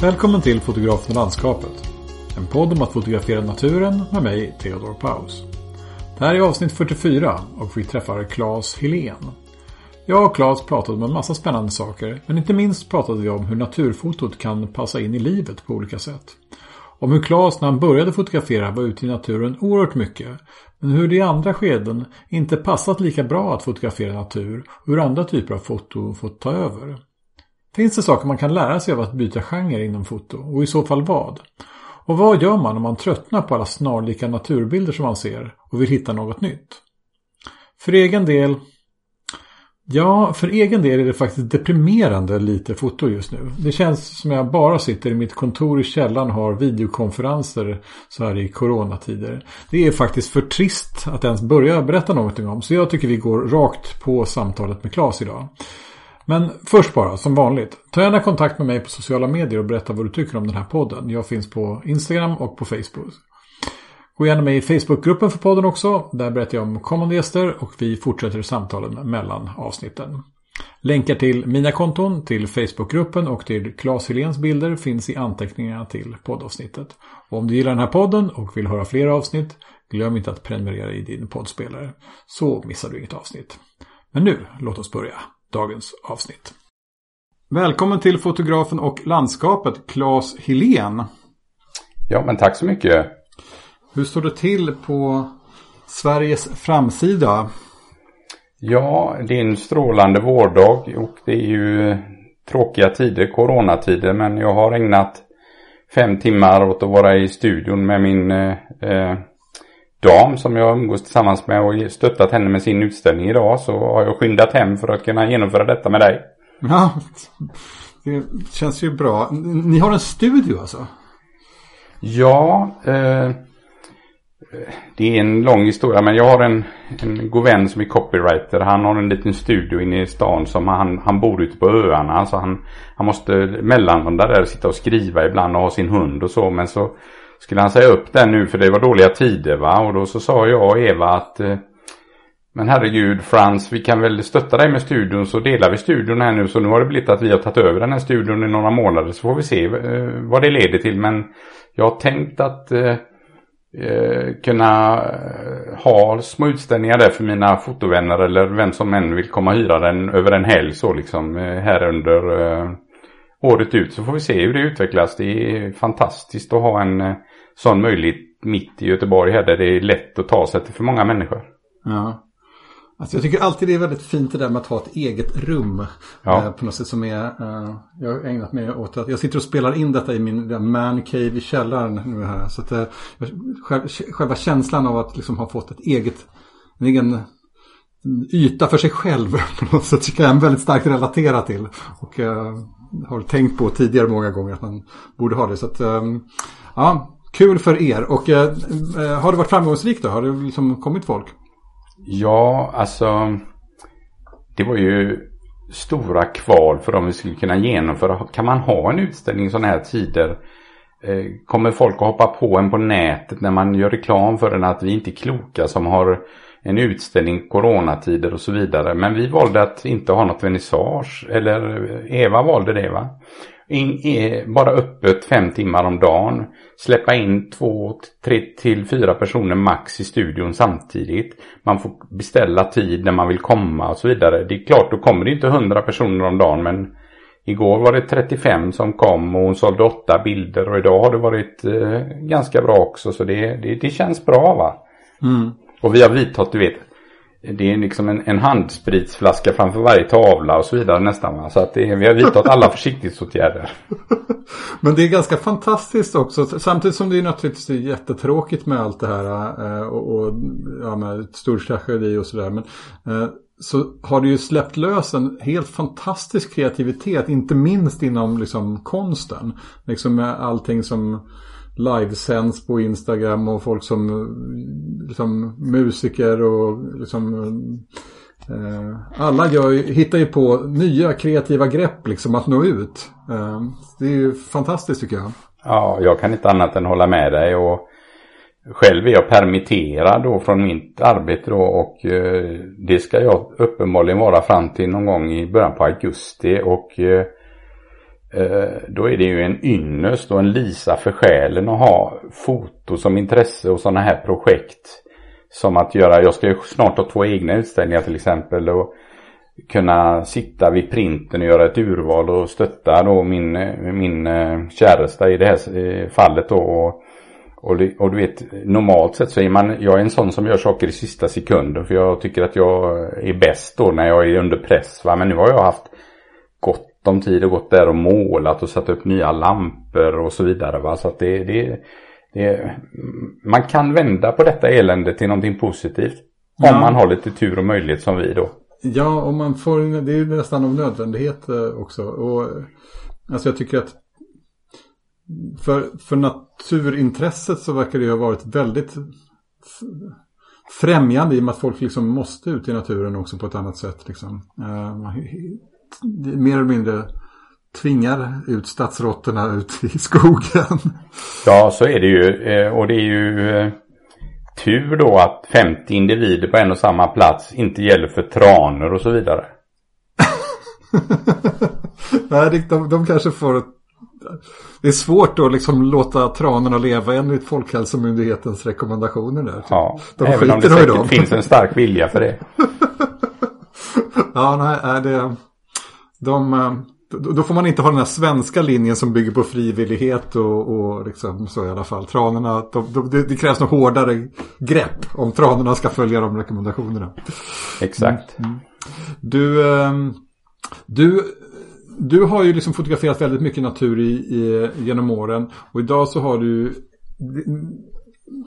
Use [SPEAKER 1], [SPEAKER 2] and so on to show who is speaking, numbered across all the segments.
[SPEAKER 1] Välkommen till Fotografen och landskapet. En podd om att fotografera naturen med mig, Theodor Paus. Det här är avsnitt 44 och vi träffar Claes Helén. Jag och Claes pratade om en massa spännande saker, men inte minst pratade vi om hur naturfotot kan passa in i livet på olika sätt. Om hur Claes när han började fotografera var ute i naturen oerhört mycket, men hur det i andra skeden inte passat lika bra att fotografera natur och hur andra typer av foto fått ta över. Finns det saker man kan lära sig av att byta genre inom foto och i så fall vad? Och vad gör man om man tröttnar på alla snarlika naturbilder som man ser och vill hitta något nytt? För egen del Ja, för egen del är det faktiskt deprimerande lite foto just nu. Det känns som jag bara sitter i mitt kontor i källaren och har videokonferenser så här i coronatider. Det är faktiskt för trist att ens börja berätta någonting om. Så jag tycker vi går rakt på samtalet med Claes idag. Men först bara, som vanligt. Ta gärna kontakt med mig på sociala medier och berätta vad du tycker om den här podden. Jag finns på Instagram och på Facebook. Gå gärna med i Facebookgruppen för podden också. Där berättar jag om kommande gäster och vi fortsätter samtalen mellan avsnitten. Länkar till mina konton, till Facebookgruppen och till Claes Heléns bilder finns i anteckningarna till poddavsnittet. Och om du gillar den här podden och vill höra fler avsnitt, glöm inte att prenumerera i din poddspelare. Så missar du inget avsnitt. Men nu, låt oss börja dagens avsnitt. Välkommen till fotografen och landskapet Claes Helén.
[SPEAKER 2] Ja, men tack så mycket.
[SPEAKER 1] Hur står det till på Sveriges framsida?
[SPEAKER 2] Ja, det är en strålande vårdag och det är ju tråkiga tider, coronatider, men jag har ägnat fem timmar åt att vara i studion med min eh, dam som jag umgås tillsammans med och stöttat henne med sin utställning idag så har jag skyndat hem för att kunna genomföra detta med dig.
[SPEAKER 1] Ja, det känns ju bra. Ni har en studio alltså?
[SPEAKER 2] Ja, eh, det är en lång historia men jag har en, en god vän som är copywriter. Han har en liten studio inne i stan som han, han bor ute på öarna. Så han, han måste mellanlanda där och sitta och skriva ibland och ha sin hund och så. Men så skulle han säga upp den nu för det var dåliga tider va. Och då så sa jag och Eva att eh, men herregud Frans, vi kan väl stötta dig med studion så delar vi studion här nu. Så nu har det blivit att vi har tagit över den här studion i några månader så får vi se eh, vad det leder till. Men jag har tänkt att eh, eh kunna eh, ha små utställningar där för mina fotovänner eller vem som än vill komma och hyra den över en helg så liksom eh, här under eh, året ut. Så får vi se hur det utvecklas. Det är fantastiskt att ha en sån möjlighet mitt i Göteborg här där det är lätt att ta sig till för många människor.
[SPEAKER 1] Ja. Alltså jag tycker alltid det är väldigt fint det där med att ha ett eget rum. Ja. Eh, på något sätt som är, eh, jag har ägnat mig åt att, jag sitter och spelar in detta i min man cave i källaren nu här. Så att eh, själva känslan av att liksom ha fått ett eget, en egen yta för sig själv på något sätt tycker jag är väldigt starkt relatera till. Och eh, har tänkt på tidigare många gånger att man borde ha det. Så att, ehm, ja, kul för er. Och eh, eh, har det varit framgångsrikt då? Har det liksom kommit folk?
[SPEAKER 2] Ja, alltså det var ju stora kval för om vi skulle kunna genomföra. Kan man ha en utställning i sådana här tider? Eh, kommer folk att hoppa på en på nätet när man gör reklam för den att vi inte är kloka som har en utställning coronatider och så vidare. Men vi valde att inte ha något vernissage. Eller Eva valde det va? In, bara öppet fem timmar om dagen. Släppa in två, tre till fyra personer max i studion samtidigt. Man får beställa tid när man vill komma och så vidare. Det är klart, då kommer det inte hundra personer om dagen men Igår var det 35 som kom och hon sålde åtta bilder och idag har det varit eh, ganska bra också så det, det, det känns bra va. Mm. Och vi har vidtagit, du vet, det är liksom en, en handspritsflaska framför varje tavla och så vidare nästan. Va? Så att det, vi har vidtagit alla försiktighetsåtgärder.
[SPEAKER 1] Men det är ganska fantastiskt också. Samtidigt som det är naturligtvis jättetråkigt med allt det här. Eh, och, och ja, med stor tragedi och sådär. Men eh, så har det ju släppt lös en helt fantastisk kreativitet. Inte minst inom liksom konsten. Liksom med allting som livesänds på Instagram och folk som liksom, musiker och liksom eh, alla gör, hittar ju på nya kreativa grepp liksom att nå ut. Eh, det är ju fantastiskt tycker jag.
[SPEAKER 2] Ja, jag kan inte annat än hålla med dig och själv är jag permitterad då från mitt arbete då och eh, det ska jag uppenbarligen vara fram till någon gång i början på augusti och eh, Eh, då är det ju en ynnest och en lisa för själen att ha foto som intresse och sådana här projekt. Som att göra, jag ska ju snart ha två egna utställningar till exempel. Och kunna sitta vid printen och göra ett urval och stötta då min, min eh, käresta i det här eh, fallet då. Och, och, och, du vet, normalt sett så är man, jag är en sån som gör saker i sista sekunden för jag tycker att jag är bäst då när jag är under press. Va? Men nu har jag haft gott om tid och gått där och målat och satt upp nya lampor och så vidare. Va? Så det, det, det, man kan vända på detta elände till någonting positivt. Ja. Om man har lite tur och möjlighet som vi då.
[SPEAKER 1] Ja, och man får, det är nästan av nödvändighet eh, också. Och, alltså jag tycker att för, för naturintresset så verkar det ha varit väldigt främjande i och med att folk liksom måste ut i naturen också på ett annat sätt. Liksom. Uh, mer eller mindre tvingar ut stadsråttorna ut i skogen.
[SPEAKER 2] Ja, så är det ju. Eh, och det är ju eh, tur då att 50 individer på en och samma plats inte gäller för tranor och så vidare.
[SPEAKER 1] Nej, de, de kanske får det är svårt att liksom låta tranorna leva enligt Folkhälsomyndighetens rekommendationer där.
[SPEAKER 2] Ja, de även om det säkert finns en stark vilja för det.
[SPEAKER 1] ja, nej, det, de, eh, då får man inte ha den här svenska linjen som bygger på frivillighet och, och liksom så i alla fall. Tranorna, de, de, det, krävs något hårdare grepp om tranorna ska följa de rekommendationerna.
[SPEAKER 2] Exakt. Mm.
[SPEAKER 1] Du, ehm, du, du har ju liksom fotograferat väldigt mycket natur i, i, genom åren. Och idag så har du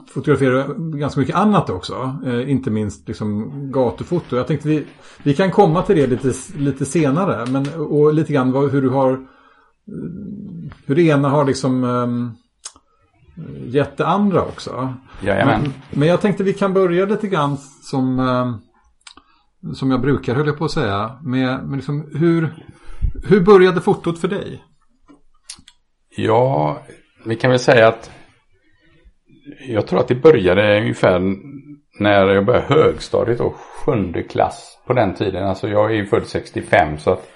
[SPEAKER 1] fotograferar ganska mycket annat också. Eh, inte minst liksom gatufoto. Jag tänkte vi, vi kan komma till det lite, lite senare. Men, och lite grann vad, hur du har hur det ena har liksom um, gett det andra också.
[SPEAKER 2] Men,
[SPEAKER 1] men jag tänkte vi kan börja lite grann som, um, som jag brukar höll jag på att säga. Med, med liksom hur, hur började fotot för dig?
[SPEAKER 2] Ja, vi kan väl säga att jag tror att det började ungefär när jag började högstadiet och sjunde klass på den tiden. Alltså jag är ju född 65 så att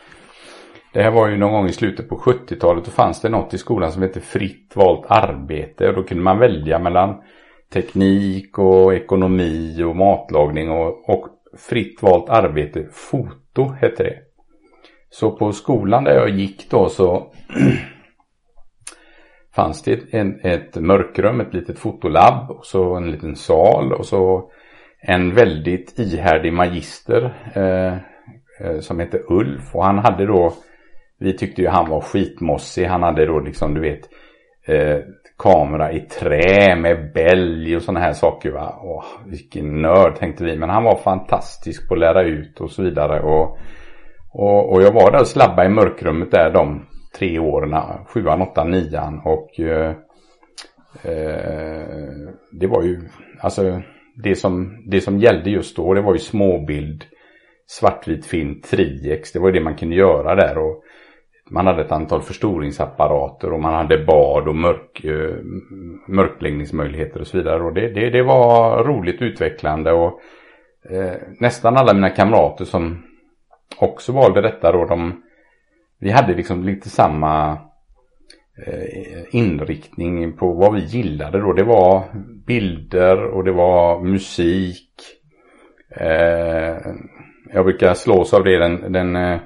[SPEAKER 2] det här var ju någon gång i slutet på 70-talet. Då fanns det något i skolan som hette fritt valt arbete. Och då kunde man välja mellan teknik och ekonomi och matlagning och, och fritt valt arbete. Foto hette det. Så på skolan där jag gick då så fanns det ett, ett mörkrum, ett litet fotolabb och så en liten sal och så en väldigt ihärdig magister eh, eh, som hette Ulf och han hade då vi tyckte ju han var skitmossig. Han hade då liksom du vet eh, kamera i trä med bälg och sådana här saker va. Åh, vilken nörd tänkte vi. Men han var fantastisk på att lära ut och så vidare. Och, och, och jag var där och slabba i mörkrummet där de tre åren, sjuan, åttan, nian och eh, eh, det var ju, alltså det som, det som gällde just då det var ju småbild, svartvit film, triex, det var ju det man kunde göra där och man hade ett antal förstoringsapparater och man hade bad och mörk, eh, mörkläggningsmöjligheter och så vidare. Och det, det, det var roligt utvecklande och eh, nästan alla mina kamrater som också valde detta då de vi hade liksom lite samma eh, inriktning på vad vi gillade då. Det var bilder och det var musik. Eh, jag brukar slås av det. Den, den eh,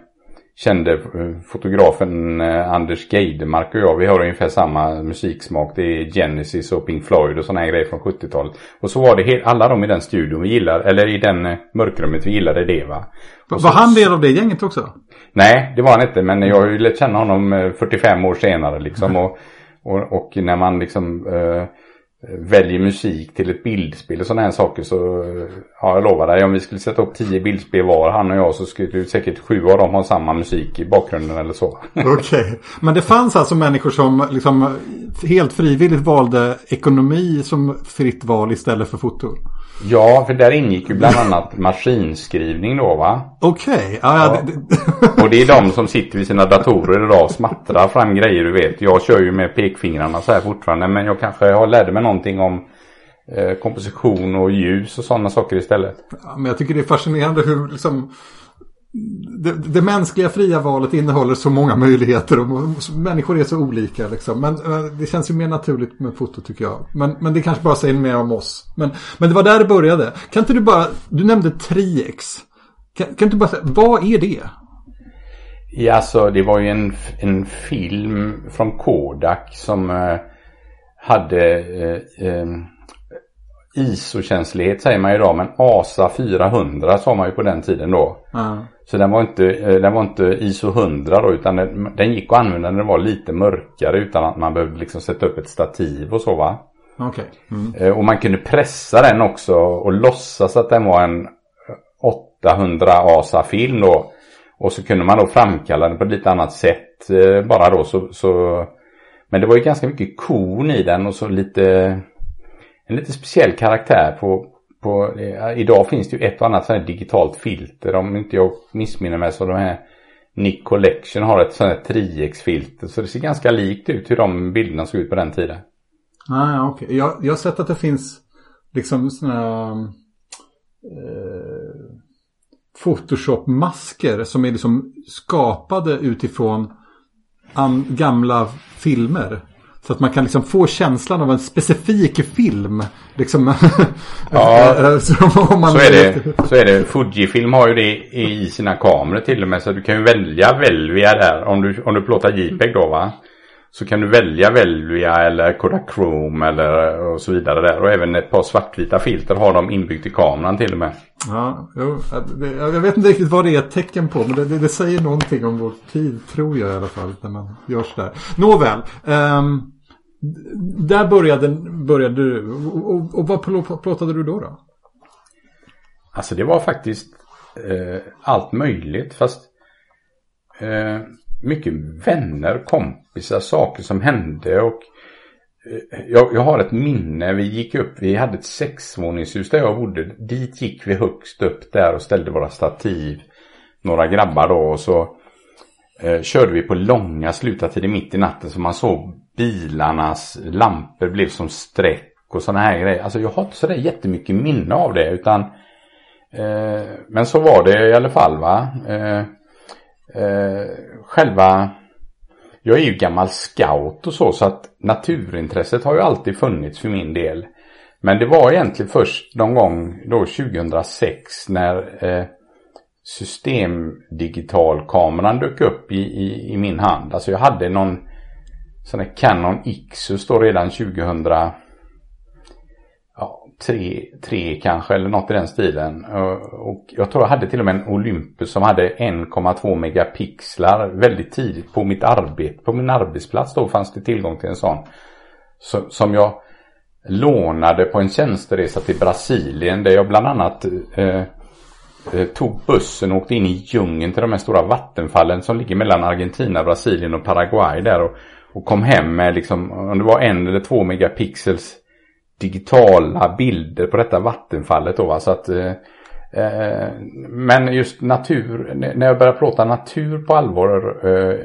[SPEAKER 2] kände fotografen Anders Geidemark och jag, vi har ungefär samma musiksmak. Det är Genesis och Pink Floyd och sådana här grejer från 70-talet. Och så var det alla de i den studion vi gillar, eller i den mörkrummet vi gillade det va.
[SPEAKER 1] Var så, han del av det gänget också?
[SPEAKER 2] Nej, det var han inte. Men jag har ju lärt känna honom 45 år senare liksom. Och, och, och när man liksom eh, Eh, väljer musik till ett bildspel och sådana här saker så eh, ja, jag lovar dig om vi skulle sätta upp tio bildspel var han och jag så skulle säkert sju av dem ha samma musik i bakgrunden eller så.
[SPEAKER 1] Okej, okay. men det fanns alltså människor som liksom helt frivilligt valde ekonomi som fritt val istället för foto?
[SPEAKER 2] Ja, för där ingick ju bland annat maskinskrivning då va?
[SPEAKER 1] Okej. Okay. Ja,
[SPEAKER 2] ja. Och det är de som sitter vid sina datorer idag och smattrar fram grejer du vet. Jag kör ju med pekfingrarna så här fortfarande men jag kanske har lärde mig någonting om eh, komposition och ljus och sådana saker istället.
[SPEAKER 1] Ja, men jag tycker det är fascinerande hur liksom det, det, mänskliga fria valet innehåller så många möjligheter och människor är så olika. Liksom. Men eh, det känns ju mer naturligt med foto tycker jag. Men, men det kanske bara säger mer om oss. Men, men det var där det började. Kan inte du bara, du nämnde Triex. Kan, kan inte du bara säga, vad är det?
[SPEAKER 2] Ja, alltså det var ju en, en film från Kodak som eh, hade eh, eh, ISO-känslighet säger man idag men ASA 400 sa man ju på den tiden då. Mm. Så den var inte, eh, den var inte ISO 100 då utan den, den gick att använda när den var lite mörkare utan att man behövde liksom sätta upp ett stativ och så va.
[SPEAKER 1] Okay. Mm.
[SPEAKER 2] Eh, och man kunde pressa den också och låtsas att den var en 800 ASA-film då. Och så kunde man då framkalla den på ett lite annat sätt eh, bara då så, så Men det var ju ganska mycket kon i den och så lite En lite speciell karaktär på, på eh, Idag finns det ju ett och annat sånt här digitalt filter om inte jag missminner mig så de här Nick Collection har ett sånt här 3X-filter så det ser ganska likt ut hur de bilderna såg ut på den tiden.
[SPEAKER 1] Ah, okej. Okay. Jag, jag har sett att det finns liksom sådana eh, Photoshop-masker som är liksom skapade utifrån gamla filmer. Så att man kan liksom få känslan av en specifik film. Liksom.
[SPEAKER 2] Ja, så, man så, är det, så är det. Fujifilm har ju det i sina kameror till och med. Så du kan ju välja Velvia där. Om du, om du plåtar JPEG då va. Så kan du välja Velvia eller Kodachrome eller och så vidare där. Och även ett par svartvita filter har de inbyggt i kameran till och med.
[SPEAKER 1] Ja, jo, jag vet inte riktigt vad det är ett tecken på. Men det, det, det, säger någonting om vår tid tror jag i alla fall. När man gör sådär. Nåväl. Um, där började, började du. Och, och, och vad plåtade du då? då?
[SPEAKER 2] Alltså det var faktiskt eh, allt möjligt. Fast eh, mycket vänner, kompisar, saker som hände och eh, jag, jag, har ett minne, vi gick upp, vi hade ett sexvåningshus där jag bodde. Dit gick vi högst upp där och ställde våra stativ. Några grabbar då och så eh, körde vi på långa slutartider mitt i natten så man såg bilarnas lampor blev som streck och sådana här grejer. Alltså jag har inte sådär jättemycket minne av det utan eh, Men så var det i alla fall va. Eh, eh, själva Jag är ju gammal scout och så så att naturintresset har ju alltid funnits för min del. Men det var egentligen först någon gång då 2006 när eh, systemdigitalkameran dök upp i, i, i, min hand. Alltså jag hade någon sån här Canon Ixus då redan 2000 tre, tre kanske eller något i den stilen. Och jag tror jag hade till och med en Olympus som hade 1,2 megapixlar väldigt tidigt på mitt arbete. På min arbetsplats då fanns det tillgång till en sån. som jag lånade på en tjänsteresa till Brasilien där jag bland annat eh, eh, tog bussen och åkte in i djungeln till de här stora vattenfallen som ligger mellan Argentina, Brasilien och Paraguay där och, och kom hem med liksom, om det var en eller två megapixels digitala bilder på detta vattenfallet då. Va? Så att, eh, eh men just natur, när jag började plåta natur på allvar eh,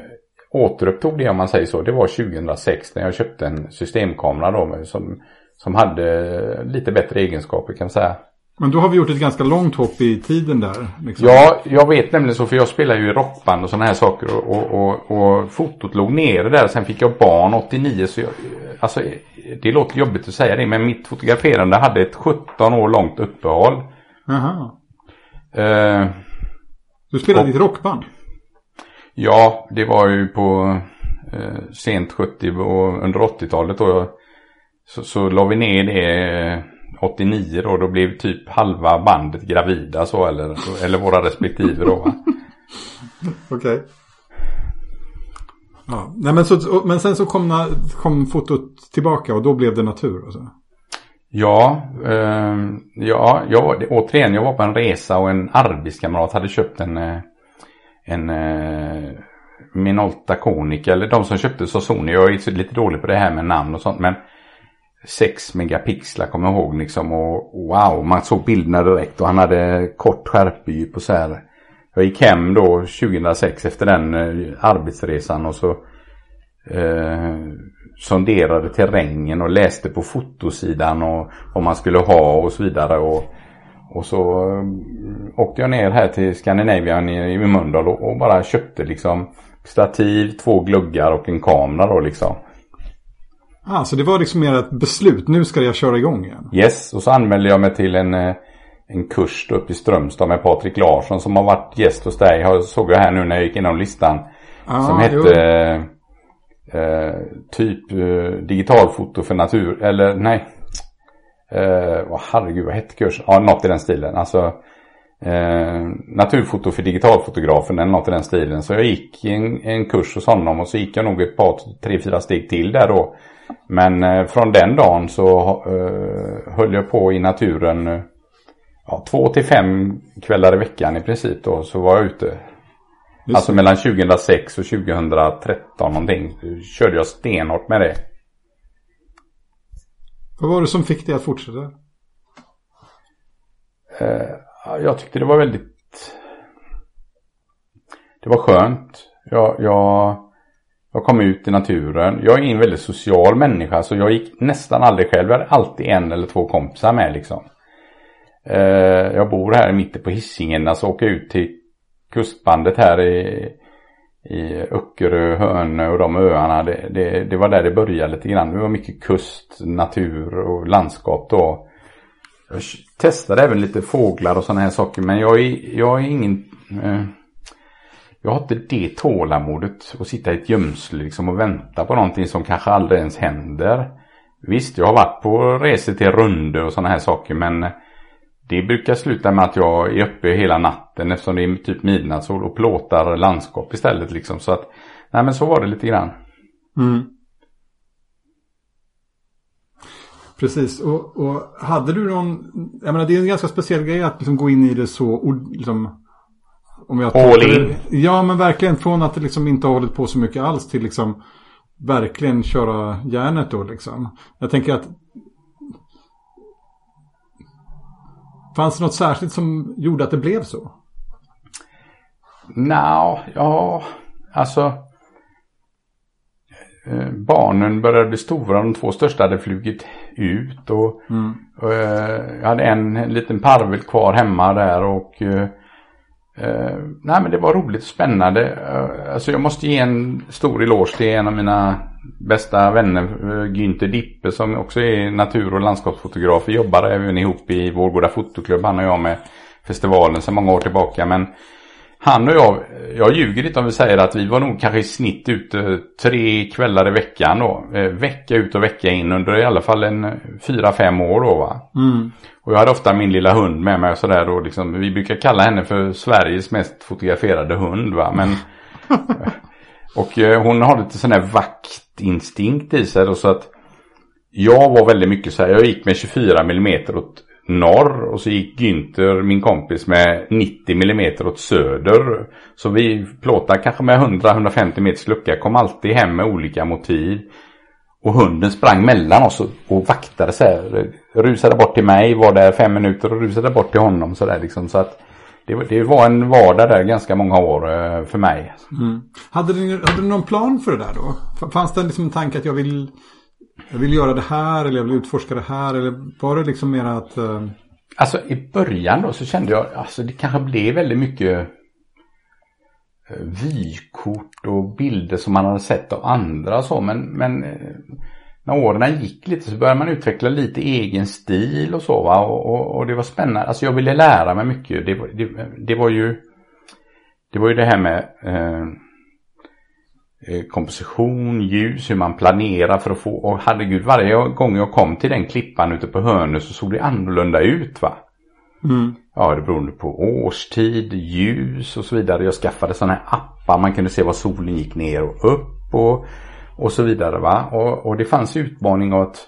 [SPEAKER 2] återupptog det om man säger så. Det var 2006 när jag köpte en systemkamera då som, som hade lite bättre egenskaper kan man säga.
[SPEAKER 1] Men då har vi gjort ett ganska långt hopp i tiden där.
[SPEAKER 2] Liksom. Ja, jag vet nämligen så för jag spelar ju i rockband och sådana här saker och, och, och, och fotot låg nere där. Sen fick jag barn 89 så jag, alltså det låter jobbigt att säga det men mitt fotograferande hade ett 17 år långt uppehåll.
[SPEAKER 1] Aha. Uh, du spelade i ett rockband?
[SPEAKER 2] Ja, det var ju på uh, sent 70 och under 80-talet då. Så, så la vi ner det 89 då, då blev typ halva bandet gravida så eller, eller våra respektive då.
[SPEAKER 1] Okej. Okay. Ja, nej men, så, men sen så kom, kom fotot tillbaka och då blev det natur alltså.
[SPEAKER 2] Ja, eh, ja jag, återigen jag var på en resa och en arbetskamrat hade köpt en, eh, en eh, Minolta Konica, eller de som köpte så Sony. Jag är lite dålig på det här med namn och sånt men 6 megapixlar kommer jag ihåg liksom och wow, man såg bilderna direkt och han hade kort skärpedjup och så här. Jag gick hem då 2006 efter den eh, arbetsresan och så eh, sonderade terrängen och läste på fotosidan och vad man skulle ha och så vidare. Och, Och så eh, åkte jag ner här till Scandinavian i, i Mölndal och, och, bara köpte liksom stativ, två gluggar och en kamera då liksom.
[SPEAKER 1] Ah, så det var liksom mer ett beslut, nu ska jag köra igång igen?
[SPEAKER 2] Yes, och så anmälde jag mig till en, eh, en kurs uppe i Strömstad med Patrik Larsson som har varit gäst hos dig. Såg jag här nu när jag gick igenom listan. Ah, som hette eh, typ eh, digitalfoto för natur, eller nej. Eh, oh, herregud, vad hette kursen? Ja, något i den stilen. Alltså eh, naturfoto för digitalfotografen eller något i den stilen. Så jag gick en, en kurs hos honom och så gick jag nog ett par, tre, fyra steg till där då. Men eh, från den dagen så eh, höll jag på i naturen eh, ja, två till fem kvällar i veckan i princip då så var jag ute. Just alltså det. mellan 2006 och 2013 någonting. Körde jag stenhårt med det.
[SPEAKER 1] Vad var det som fick dig att fortsätta?
[SPEAKER 2] Eh, jag tyckte det var väldigt... Det var skönt. Jag, jag, jag kom ut i naturen. Jag är en väldigt social människa så jag gick nästan aldrig själv. Jag hade alltid en eller två kompisar med liksom. Eh, jag bor här mitt på Hisingen. Alltså åka ut till kustbandet här i, i Öckerö, Hönö och de öarna. Det, det, det, var där det började lite grann. Det var mycket kust, natur och landskap då. Jag testade även lite fåglar och sådana här saker men jag är, jag är ingen... Eh, jag har inte det tålamodet att sitta i ett gömsle liksom och vänta på någonting som kanske aldrig ens händer. Visst, jag har varit på resor till Runde och sådana här saker men det brukar sluta med att jag är uppe hela natten eftersom det är typ midnattssol och plåtar landskap istället liksom. Så att, nej men så var det lite grann. Mm.
[SPEAKER 1] Precis, och, och, hade du någon, jag menar det är en ganska speciell grej att liksom gå in i det så, liksom,
[SPEAKER 2] om jag All in.
[SPEAKER 1] Ja men verkligen från att det liksom inte har hållit på så mycket alls till liksom verkligen köra järnet då liksom. Jag tänker att Fanns det något särskilt som gjorde att det blev så?
[SPEAKER 2] Nå, ja, alltså. Eh, barnen började bli stora. De två största hade flugit ut. Och, mm. och eh, jag hade en, en liten parvel kvar hemma där. och Uh, nej men det var roligt och spännande. Uh, alltså jag måste ge en stor eloge till en av mina bästa vänner, uh, Günther Dippe som också är natur och landskapsfotograf. Vi jobbar även ihop i vår goda fotoklubb, han och jag med festivalen sedan många år tillbaka. Men han och jag, jag ljuger inte om vi säger att vi var nog kanske i snitt ute tre kvällar i veckan då. Eh, vecka ut och vecka in under i alla fall en fyra, fem år då va. Mm. Och jag hade ofta min lilla hund med mig och sådär då liksom. Vi brukar kalla henne för Sveriges mest fotograferade hund va. Men, och eh, hon har lite sån här vaktinstinkt i sig då så att jag var väldigt mycket så här. Jag gick med 24 mm åt norr och så gick Günther, min kompis, med 90 mm åt söder. Så vi plåtade kanske med 100-150 meters lucka, kom alltid hem med olika motiv. Och hunden sprang mellan oss och, vaktade så här. Rusade bort till mig, var där fem minuter och rusade bort till honom så där liksom. Så att det, var en vardag där ganska många år eh, för mig.
[SPEAKER 1] Mm. Hade, du, hade du någon plan för det där då? Fanns det liksom en tanke att jag vill jag vill göra det här eller jag vill utforska det här eller var det liksom mer att... Eh...
[SPEAKER 2] Alltså i början då så kände jag, alltså det kanske blev väldigt mycket eh, vykort och bilder som man hade sett av andra och så men, men eh, när åren gick lite så började man utveckla lite egen stil och så va och, och, och det var spännande. Alltså jag ville lära mig mycket. Det, det, det var ju det var ju det här med Eh, komposition, ljus, hur man planerar för att få, och herregud varje gång jag kom till den klippan ute på Hönö så såg det annorlunda ut va. Mm. Ja, det berodde på årstid, ljus och så vidare. Jag skaffade sådana här appar, man kunde se var solen gick ner och upp och, och så vidare va. Och, och det fanns utmaning att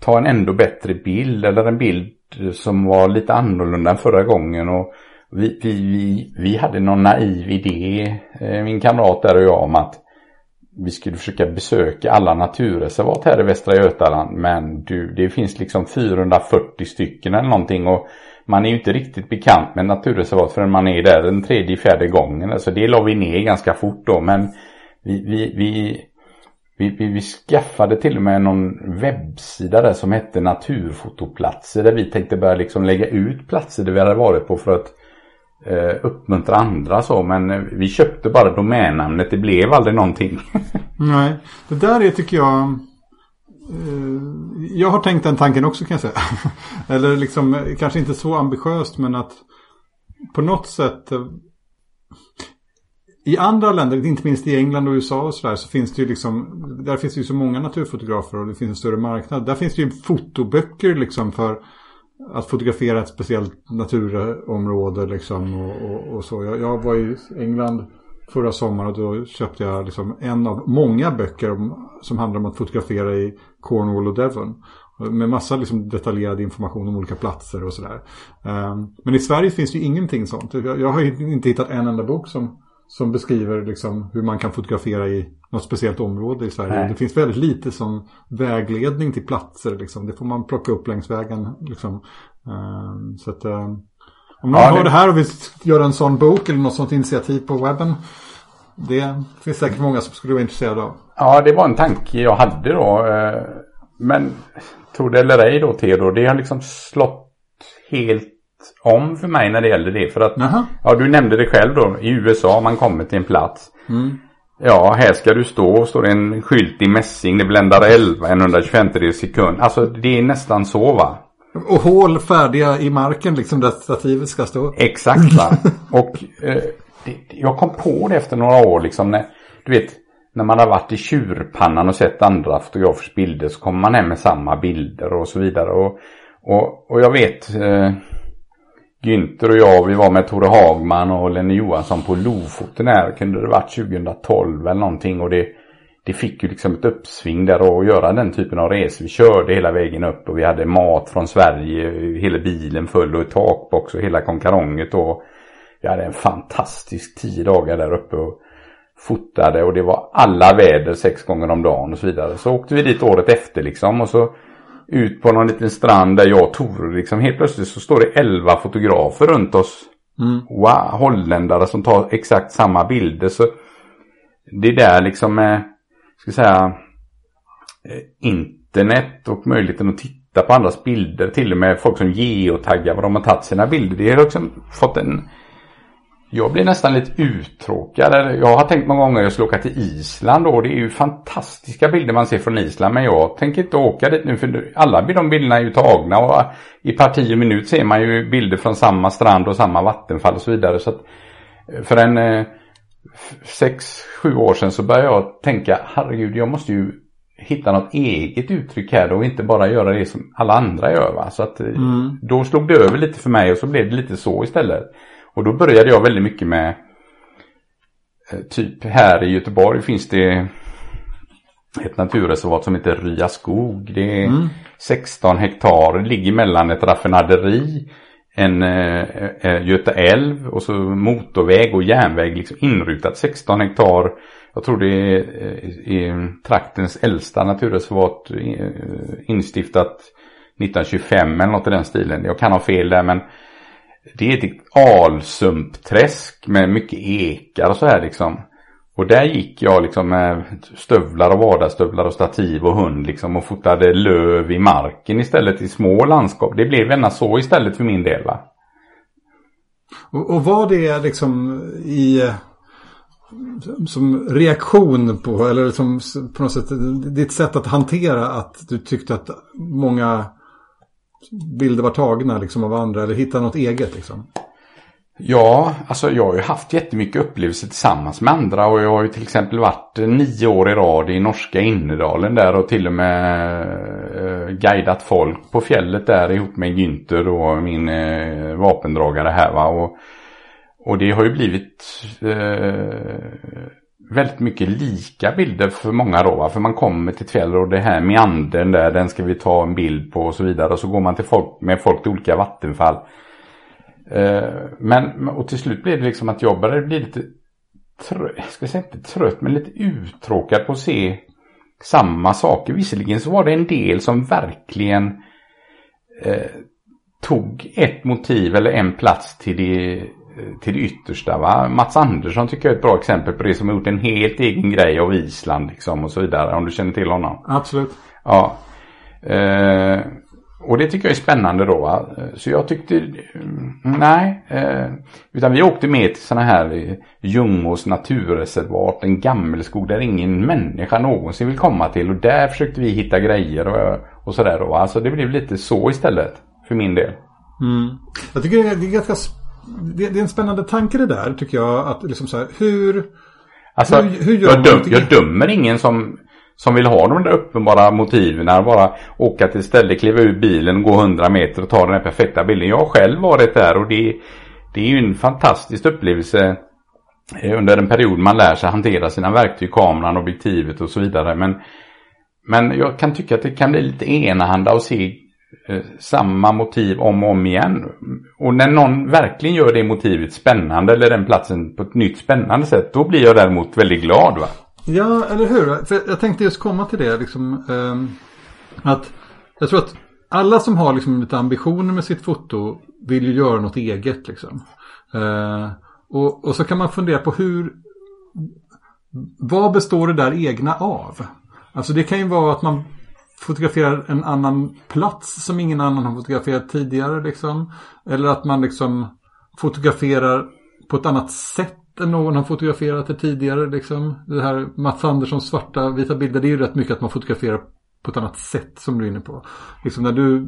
[SPEAKER 2] ta en ändå bättre bild eller en bild som var lite annorlunda än förra gången. Och vi, vi, vi, vi hade någon naiv idé, eh, min kamrat där och jag, om att vi skulle försöka besöka alla naturreservat här i Västra Götaland men du, det finns liksom 440 stycken eller någonting och man är ju inte riktigt bekant med naturreservat förrän man är där den tredje, fjärde gången. Alltså det la vi ner ganska fort då men vi, vi, vi vi, vi, vi skaffade till och med någon webbsida där som hette Naturfotoplatser där vi tänkte börja liksom lägga ut platser där vi hade varit på för att eh, uppmuntra andra så men eh, vi köpte bara domännamnet, det blev aldrig någonting.
[SPEAKER 1] Nej, det där är tycker jag eh, jag har tänkt den tanken också kan jag säga. Eller liksom eh, kanske inte så ambitiöst men att på något sätt eh, i andra länder, inte minst i England och USA och sådär, så finns det ju liksom, där finns det ju så många naturfotografer och det finns en större marknad. Där finns det ju fotoböcker liksom för att fotografera ett speciellt naturområde liksom och, och, och så. Jag, jag, var i England förra sommaren och då köpte jag liksom en av många böcker om, som handlar om att fotografera i Cornwall och Devon. Med massa liksom detaljerad information om olika platser och sådär. Um, men i Sverige finns det ju ingenting sånt. Jag, jag har inte hittat en enda bok som som beskriver liksom hur man kan fotografera i något speciellt område i Sverige. Nej. Det finns väldigt lite som vägledning till platser. Liksom. Det får man plocka upp längs vägen. Liksom. Uh, så att, uh, om någon ja, har det... det här och vill göra en sån bok eller något sånt initiativ på webben. Det finns säkert många som skulle vara intresserade av.
[SPEAKER 2] Ja, det var en tanke jag hade då. Eh, men tror det eller ej då Theodor, det har liksom slått helt om för mig när det gäller det. För att, Aha. ja du nämnde det själv då, i USA har man kommit till en plats. Mm. Ja, här ska du stå, står det en skylt i mässing, det bländar 11, 125 i sekund. Alltså det är nästan så va.
[SPEAKER 1] Och hål färdiga i marken liksom där stativet ska stå.
[SPEAKER 2] Exakt va. Och eh, det, jag kom på det efter några år liksom när, du vet, när man har varit i tjurpannan och sett andra fotografers bilder så kommer man hem med samma bilder och så vidare. Och, och, och jag vet eh, Günther och jag, vi var med Tore Hagman och Lenny Johansson på Lofoten här. Kunde det varit 2012 eller någonting och det, det fick ju liksom ett uppsving där att göra den typen av resor. Vi körde hela vägen upp och vi hade mat från Sverige, hela bilen full och ett takbox och hela konkaronget och vi hade en fantastisk tio dagar där uppe och fotade och det var alla väder sex gånger om dagen och så vidare. Så åkte vi dit året efter liksom och så ut på någon liten strand där jag och Tore liksom helt plötsligt så står det elva fotografer runt oss. Mm. Wow, holländare som tar exakt samma bilder. Så det är där liksom med, ska säga, eh, internet och möjligheten att titta på andras bilder. Till och med folk som geotaggar vad de har tagit sina bilder. Det har liksom fått en jag blir nästan lite uttråkad. Jag har tänkt många gånger att jag skulle åka till Island och det är ju fantastiska bilder man ser från Island. Men jag tänker inte åka dit nu för alla de bilderna är ju tagna och i parti och minut ser man ju bilder från samma strand och samma vattenfall och så vidare. Så att för en eh, sex, sju år sedan så började jag tänka herregud jag måste ju hitta något eget uttryck här och inte bara göra det som alla andra gör. Va? Så att mm. då slog det över lite för mig och så blev det lite så istället. Och då började jag väldigt mycket med eh, Typ här i Göteborg finns det ett naturreservat som heter Rya skog. Det är mm. 16 hektar. Ligger mellan ett raffinaderi, en eh, eh, Göta älv och så motorväg och järnväg liksom inrutat 16 hektar. Jag tror det är, eh, är traktens äldsta naturreservat eh, instiftat 1925 eller något i den stilen. Jag kan ha fel där men det är ett alsumpträsk med mycket ekar och så här liksom. Och där gick jag liksom med stövlar och vardagsstövlar och stativ och hund liksom och fotade löv i marken istället i små landskap. Det blev gärna så istället för min del va.
[SPEAKER 1] Och, och var det liksom i som reaktion på eller som på något sätt ditt sätt att hantera att du tyckte att många bilder var tagna liksom av andra eller hitta något eget liksom?
[SPEAKER 2] Ja, alltså jag har ju haft jättemycket upplevelser tillsammans med andra och jag har ju till exempel varit eh, nio år i rad i norska Innerdalen där och till och med eh, guidat folk på fjället där ihop med Günther och min eh, vapendragare här va. Och, och det har ju blivit eh, väldigt mycket lika bilder för många då. Va? För man kommer till ett fjäll och det här meandern där, den ska vi ta en bild på och så vidare. Och så går man till folk, med folk till olika vattenfall. Eh, men och till slut blir det liksom att jag började bli lite trött, jag ska säga inte trött, men lite uttråkad på att se samma saker. Visserligen så var det en del som verkligen eh, tog ett motiv eller en plats till det till det yttersta. Va? Mats Andersson tycker jag är ett bra exempel på det som har gjort en helt egen grej av Island liksom och så vidare. Om du känner till honom.
[SPEAKER 1] Absolut.
[SPEAKER 2] Ja. Eh, och det tycker jag är spännande då. Va? Så jag tyckte, mm, nej. Eh, utan vi åkte med till sådana här Ljungås naturreservat, en gammelskog där ingen människa någonsin vill komma till. Och där försökte vi hitta grejer och, och sådär då. Alltså det blev lite så istället, för min del.
[SPEAKER 1] Mm. Jag tycker det är, ganska, det, är en spännande tanke det där, tycker jag. Att liksom så här, hur...
[SPEAKER 2] Alltså, hur, hur jag, döm, jag dömer ingen som som vill ha de där uppenbara motiven. Att bara åka till ställe, kliva ur bilen, gå 100 meter och ta den här perfekta bilden. Jag har själv varit där och det, det är ju en fantastisk upplevelse eh, under en period man lär sig hantera sina verktyg, kameran, objektivet och så vidare. Men, men jag kan tycka att det kan bli lite enahanda att se Eh, samma motiv om och om igen. Och när någon verkligen gör det motivet spännande eller den platsen på ett nytt spännande sätt, då blir jag däremot väldigt glad. Va?
[SPEAKER 1] Ja, eller hur? För jag tänkte just komma till det. Liksom, eh, att jag tror att alla som har liksom lite ambitioner med sitt foto vill ju göra något eget. Liksom. Eh, och, och så kan man fundera på hur... Vad består det där egna av? Alltså det kan ju vara att man fotograferar en annan plats som ingen annan har fotograferat tidigare. Liksom. Eller att man liksom fotograferar på ett annat sätt än någon har fotograferat det tidigare. Liksom. Det här Mats Anderssons svarta vita bilder. Det är ju rätt mycket att man fotograferar på ett annat sätt som du är inne på. Liksom när du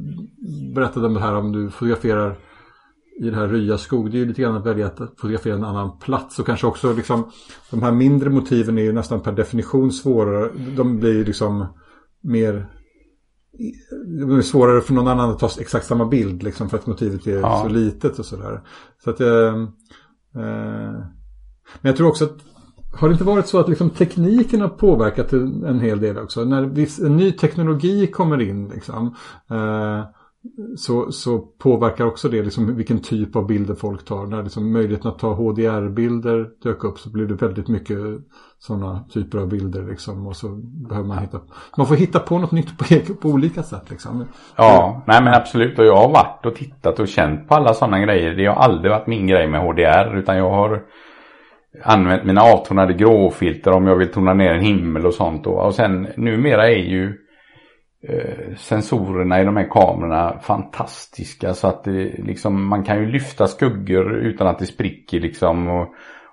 [SPEAKER 1] berättade om det här om du fotograferar i det här Rya skog. Det är ju lite grann att välja att fotografera en annan plats. Och kanske också liksom de här mindre motiven är ju nästan per definition svårare. De blir ju liksom mer det är svårare för någon annan att ta exakt samma bild liksom för att motivet är ja. så litet och sådär. Så att eh, eh, men jag tror också att har det inte varit så att liksom tekniken har påverkat en hel del också? När viss, en ny teknologi kommer in liksom, eh, så, så påverkar också det liksom vilken typ av bilder folk tar. När liksom möjligheten att ta HDR-bilder dök upp så blev det väldigt mycket sådana typer av bilder. Liksom, och så behöver man hitta Man får hitta på något nytt på, på olika sätt. Liksom.
[SPEAKER 2] Ja, nej men absolut. Och jag har varit och tittat och känt på alla sådana grejer. Det har aldrig varit min grej med HDR utan jag har använt mina avtonade gråfilter om jag vill tona ner en himmel och sånt. Och, Och sen numera är ju sensorerna i de här kamerorna fantastiska så att det, liksom, man kan ju lyfta skuggor utan att det spricker liksom. Och,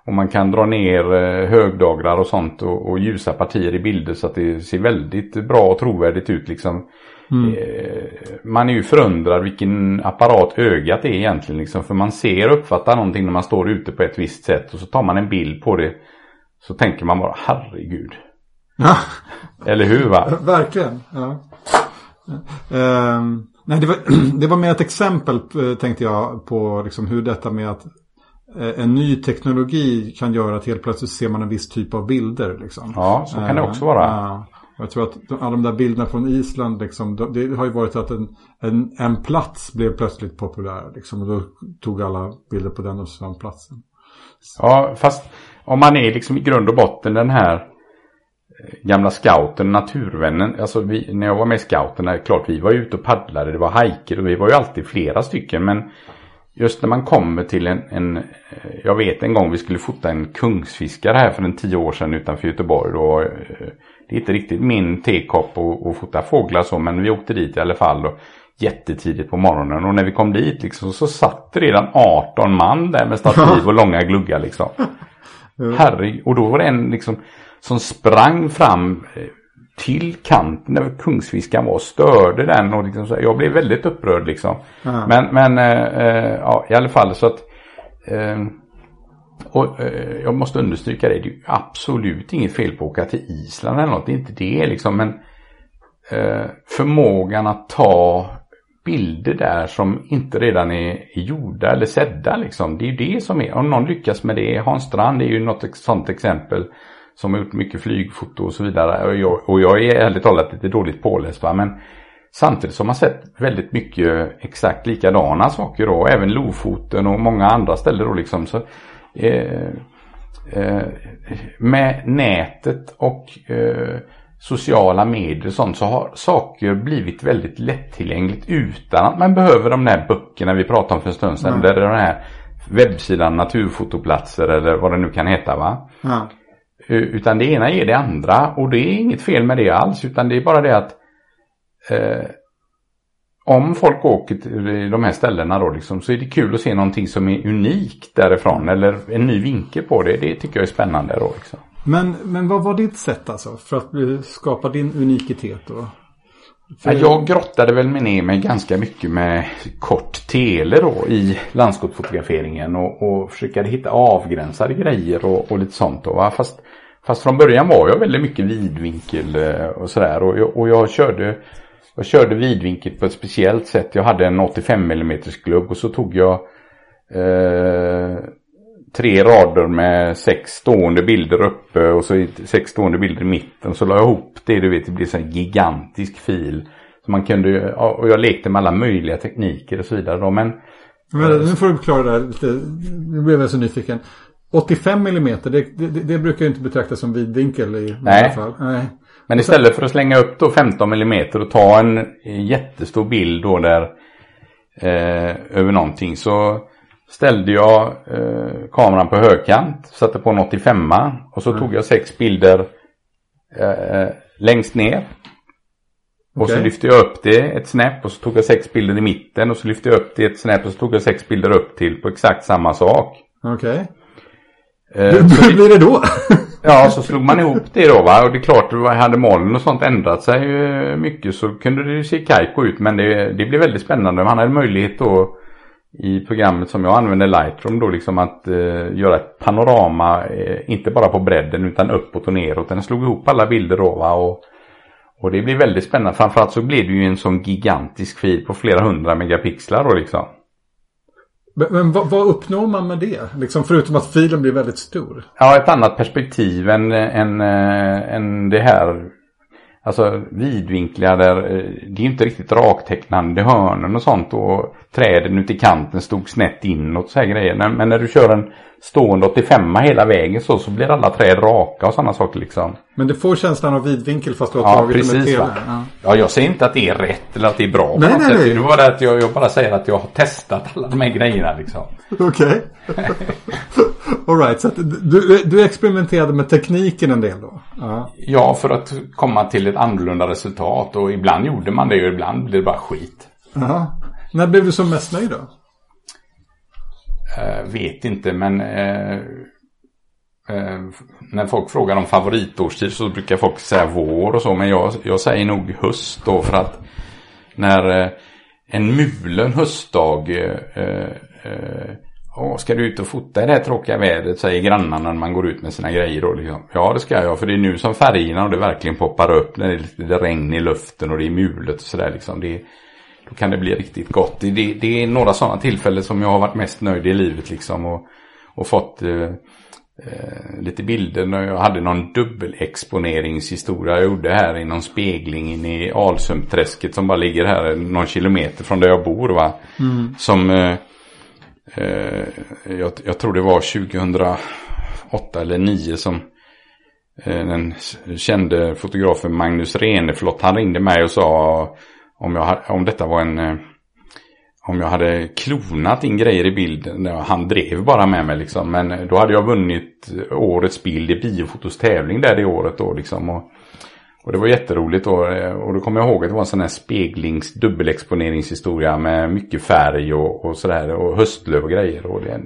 [SPEAKER 2] och man kan dra ner eh, högdagrar och sånt och, och ljusa partier i bilder så att det ser väldigt bra och trovärdigt ut liksom. Mm. Eh, man är ju förundrad vilken apparat ögat är egentligen. Liksom, för man ser och uppfattar någonting när man står ute på ett visst sätt. Och så tar man en bild på det. Så tänker man bara herregud. Eller hur va?
[SPEAKER 1] Verkligen. Ja. Um, nej, det, var, det var mer ett exempel eh, tänkte jag på liksom, hur detta med att eh, en ny teknologi kan göra att helt plötsligt ser man en viss typ av bilder. Liksom.
[SPEAKER 2] Ja, så kan det också vara. Uh,
[SPEAKER 1] jag tror att alla de där bilderna från Island, liksom, det har ju varit att en, en, en plats blev plötsligt populär. Liksom, och då tog alla bilder på den och den platsen.
[SPEAKER 2] Ja, fast om man är liksom i grund och botten den här gamla scouten, naturvännen. Alltså vi, när jag var med i scouterna, klart vi var ute och paddlade, det var hajker och vi var ju alltid flera stycken. Men just när man kommer till en, en, eh, jag vet en gång vi skulle fota en kungsfiskare här för en tio år sedan utanför Göteborg. Då, eh, det är inte riktigt min tekopp att fota fåglar så men vi åkte dit i alla fall. Och, jättetidigt på morgonen och när vi kom dit liksom så satt det redan 18 man där med stativ och långa gluggar liksom. Herre, och då var det en liksom som sprang fram eh, till kanten där kungsfiskan var och störde den och liksom så, jag blev väldigt upprörd liksom. Mm. Men, men äh, ja, i alla fall så att äh, och äh, jag måste understryka det, det är absolut inget fel på att åka till Island eller något, det är inte det liksom. Men förmågan att ta bilder där som inte redan är gjorda eller sedda liksom. Det är ju det som är, om någon lyckas med det, Hans Strand är ju något sånt exempel som har gjort mycket flygfoto och så vidare. Och jag, och jag är ärligt talat lite dåligt påläst va? men samtidigt som man sett väldigt mycket exakt likadana saker då, även Lofoten och många andra ställen då liksom. Så, eh, eh, med nätet och eh, sociala medier och sånt så har saker blivit väldigt lättillgängligt utan att man behöver de där böckerna vi pratade om för en stund sedan. Mm. Är de här webbsidan naturfotoplatser eller vad det nu kan heta va.
[SPEAKER 1] Ja.
[SPEAKER 2] Utan det ena är det andra och det är inget fel med det alls utan det är bara det att eh, om folk åker till de här ställena då liksom, så är det kul att se någonting som är unikt därifrån eller en ny vinkel på det. Det tycker jag är spännande då. Liksom.
[SPEAKER 1] Men, men vad var ditt sätt alltså för att skapa din unikitet då?
[SPEAKER 2] Ja, jag grottade väl ner mig ganska mycket med kort tele då i landskapsfotograferingen och, och försöka hitta avgränsade grejer och, och lite sånt. Då, va? Fast, fast från början var jag väldigt mycket vidvinkel eh, och sådär och, jag- och jag körde jag körde vidvinkel på ett speciellt sätt. Jag hade en 85 mm glugg och så tog jag eh, tre rader med sex stående bilder uppe och så sex stående bilder i mitten. Så la jag ihop det, du vet, det blev en gigantisk fil. Så man kunde, och jag lekte med alla möjliga tekniker och så vidare då, men
[SPEAKER 1] Men, nu får du förklara det här lite. Nu blev jag så nyfiken. 85 mm, det, det, det brukar inte betraktas som vidvinkel i
[SPEAKER 2] Nej.
[SPEAKER 1] alla fall. Nej.
[SPEAKER 2] Men istället för att slänga upp då 15 mm och ta en jättestor bild då där eh, över någonting så ställde jag eh, kameran på högkant, satte på en 85 och så tog jag sex bilder eh, längst ner. Och så
[SPEAKER 1] Okej.
[SPEAKER 2] lyfte jag upp det ett snäpp och så tog jag sex bilder i mitten och så lyfte jag upp det ett snäpp och så tog jag sex bilder upp till på exakt samma sak.
[SPEAKER 1] Okej.
[SPEAKER 2] Eh,
[SPEAKER 1] Hur hur blir det då?
[SPEAKER 2] Ja, så slog man ihop det då va. Och det är klart, hade moln och sånt ändrat sig eh, mycket så kunde det ju se kajko ut. Men det, det blev väldigt spännande. Man hade möjlighet då i programmet som jag använde Lightroom då liksom att eh, göra ett panorama. Eh, inte bara på bredden utan uppåt och neråt. Den slog ihop alla bilder då va. Och, och det blev väldigt spännande. Framförallt så blev det ju en sån gigantisk fil på flera hundra megapixlar då liksom.
[SPEAKER 1] Men, men vad, vad uppnår man med det? Liksom förutom att filen blir väldigt stor.
[SPEAKER 2] Ja, ett annat perspektiv än, än, eh, än det här. Alltså vidvinklar där eh, det är inte riktigt raktecknande hörnen och sånt och träden ute i kanten stod snett inåt så här grejer. Men, när du kör en stående 85 hela vägen så, så blir alla träd raka och sådana saker liksom.
[SPEAKER 1] Men du får känslan av vidvinkel fast du har
[SPEAKER 2] Ja,
[SPEAKER 1] tagit det med
[SPEAKER 2] precis,
[SPEAKER 1] tv. Ja.
[SPEAKER 2] Ja, jag säger inte att det är rätt eller att det är bra på
[SPEAKER 1] Nej,
[SPEAKER 2] något
[SPEAKER 1] nej,
[SPEAKER 2] sätt.
[SPEAKER 1] nej.
[SPEAKER 2] Det var det att jag, jag bara säger att jag har testat alla de här grejerna liksom.
[SPEAKER 1] Okej. Alright, så du, du experimenterade med tekniken en del då? Ja.
[SPEAKER 2] Ja, för att komma till ett annorlunda resultat och ibland gjorde man det och ibland blev det bara skit.
[SPEAKER 1] Jaha. När blev du som mest nöjd då?
[SPEAKER 2] Eh, vet inte men eh, eh, när folk frågar om favoritårstid så brukar folk säga vår och så. Men jag, jag säger nog höst då för att när en mulen höstdag Åh, ska du ut och fota i det här tråkiga vädret, säger grannarna när man går ut med sina grejer. Då, liksom. Ja, det ska jag, för det är nu som färgerna och det verkligen poppar upp när det är lite regn i luften och det är mulet och sådär. Liksom. Det, då kan det bli riktigt gott. Det, det, det är några sådana tillfällen som jag har varit mest nöjd i livet liksom. Och, och fått eh, eh, lite bilder när jag hade någon dubbelexponeringshistoria jag gjorde här i någon spegling inne i Alsumträsket som bara ligger här någon kilometer från där jag bor. Va? Som eh, eh, jag, jag tror det var 2008 eller 2009 som eh, den kände fotografen Magnus Reneflott han ringde mig och sa om, jag, om detta var en eh, om jag hade klonat in grejer i bilden. Han drev bara med mig liksom. Men då hade jag vunnit årets bild i biofotos tävling där det året då liksom. Och, och det var jätteroligt då. Och då kommer jag ihåg att det var en sån här speglings dubbelexponeringshistoria med mycket färg och, och sådär. Och höstlöv och grejer. Och det,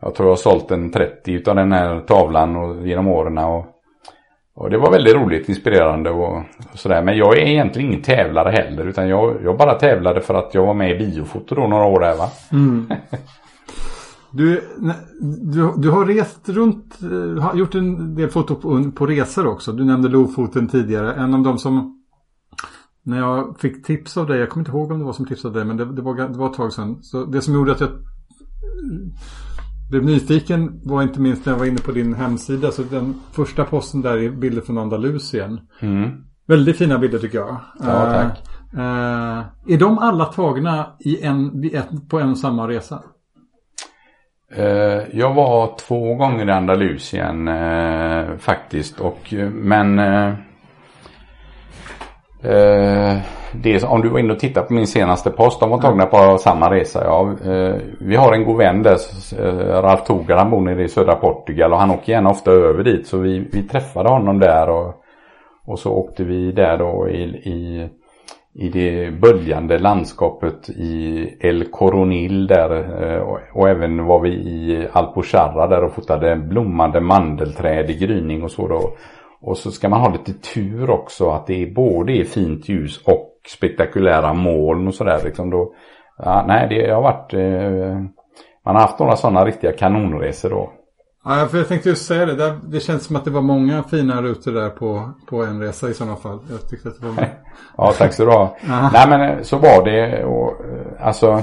[SPEAKER 2] jag tror jag har sålt en 30 utav den här tavlan och, genom åren. Och, och det var väldigt roligt, inspirerande och, och sådär. Men jag är egentligen ingen tävlare heller. Utan jag, jag bara tävlade för att jag var med i biofoto då några år där va.
[SPEAKER 1] Du, du, du har rest runt, eh, har gjort en del foto på, på resor också. Du nämnde Lofoten tidigare. En av dem som, när jag fick tips av dig, jag kommer inte ihåg om det var som tipsade dig, men det, det, var, det var ett tag sedan. Så det som gjorde att jag blev nyfiken var inte minst när jag var inne på din hemsida. Så den första posten där är bilder från Andalusien.
[SPEAKER 2] Mm.
[SPEAKER 1] Väldigt fina bilder tycker jag.
[SPEAKER 2] Ja, tack.
[SPEAKER 1] Eh, eh, är de alla tagna i en, på en och samma resa?
[SPEAKER 2] Eh, jag var två gånger i Andalusien eh, faktiskt. Och, men eh, Eh, det, om du var inne och tittade på min senaste post, de var tagna på samma resa. Ja. Eh, vi har en god vän där, eh, Ralf Togard, han bor nere i södra Portugal och han åker gärna ofta över dit. Så vi, vi träffade honom där och, och så åkte vi där då i, i, i det böljande landskapet i El Coronil där eh, och, och även var vi i Alpujarra där och fotade blommande mandelträd i gryning och så då. Och så ska man ha lite tur också att det är både är fint ljus och spektakulära moln och sådär. Liksom då, ja, nej, det har varit... Eh, man har haft några sådana riktiga kanonresor då.
[SPEAKER 1] Ja, för jag tänkte just säga det. Där, det känns som att det var många fina rutor där på, på en resa i sådana fall. Jag tyckte att det var...
[SPEAKER 2] ja, tack så du ha. Nej, men eh, så var det. Och, eh, alltså...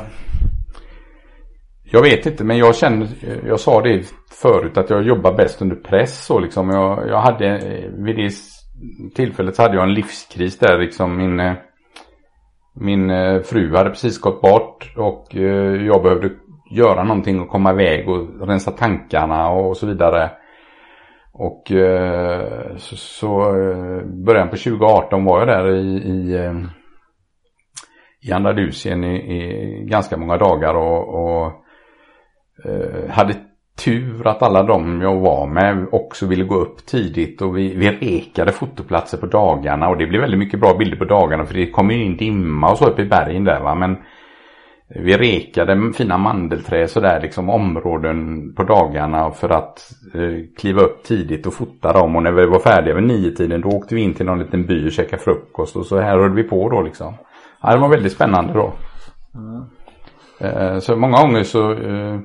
[SPEAKER 2] Jag vet inte, men jag känner, jag sa det förut att jag jobbar bäst under press så liksom. Jag, jag hade, vid det tillfället så hade jag en livskris där liksom. Min, eh, min eh, fru hade precis gått bort och eh, jag behövde göra någonting och komma iväg och rensa tankarna och så vidare. Och eh, så, så eh, början på 2018 var jag där i, i, eh, i Andalusien i, i ganska många dagar och, och eh, hade tur att alla de jag var med också ville gå upp tidigt och vi, vi rekade fotoplatser på dagarna och det blev väldigt mycket bra bilder på dagarna för det kom ju in dimma och så upp i bergen där va men vi rekade fina mandelträ sådär liksom områden på dagarna för att eh, kliva upp tidigt och fota dem och när vi var färdiga vid nio tiden då åkte vi in till någon liten by och käkade frukost och så här höll vi på då liksom. Ja, det var väldigt spännande då. Mm. Eh, så många gånger så eh,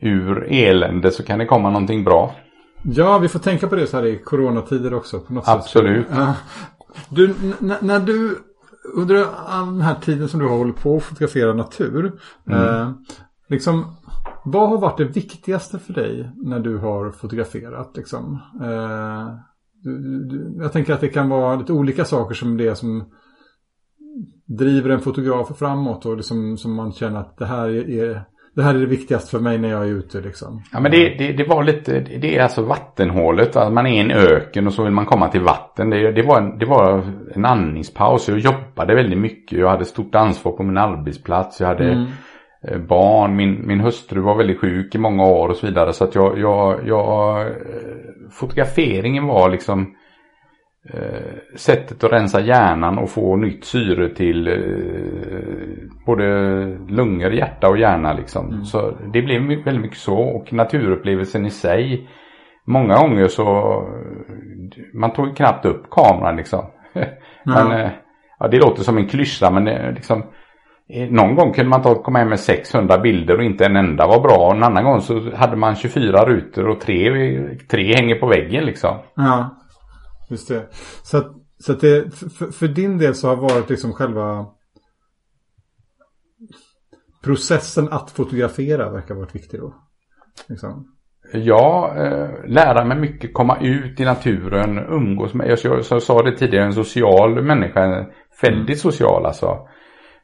[SPEAKER 2] ur elände så kan det komma någonting bra.
[SPEAKER 1] Ja, vi får tänka på det så här i coronatider också. På något
[SPEAKER 2] Absolut.
[SPEAKER 1] Sätt. Du, när du under den här tiden som du har hållit på att fotografera natur. Mm. Eh, liksom, vad har varit det viktigaste för dig när du har fotograferat? Liksom? Eh, du, du, jag tänker att det kan vara lite olika saker som det som driver en fotograf framåt och liksom, som man känner att det här är det här är det viktigaste för mig när jag är ute liksom.
[SPEAKER 2] Ja men det, det, det var lite, det är alltså vattenhålet. Alltså man är i en öken och så vill man komma till vatten. Det, det, var, en, det var en andningspaus. Jag jobbade väldigt mycket. Jag hade stort ansvar på min arbetsplats. Jag hade mm. Eh, barn. Min, min hustru var väldigt sjuk i många år och så vidare. Så att jag, jag, jag eh, fotograferingen var liksom sättet att rensa hjärnan och få nytt syre till eh, både lungor, hjärta och hjärna liksom. Mm. Så det blev väldigt mycket så och naturupplevelsen i sig. Många gånger så man tog knappt upp kameran liksom. men, eh, ja, det låter som en klyscha men liksom eh, någon gång kunde man ta, komma hem med 600 bilder och inte en enda var bra. En annan gång så hade man 24 rutor och tre, tre hänger på väggen liksom.
[SPEAKER 1] Ja. Just det. Så att, så att det, för, för, din del så har varit liksom själva processen att fotografera verkar ha varit viktig då. Liksom.
[SPEAKER 2] Ja, eh, lära mig mycket, komma ut i naturen, umgås med, jag, jag, jag sa det tidigare, en social människa, väldigt social alltså.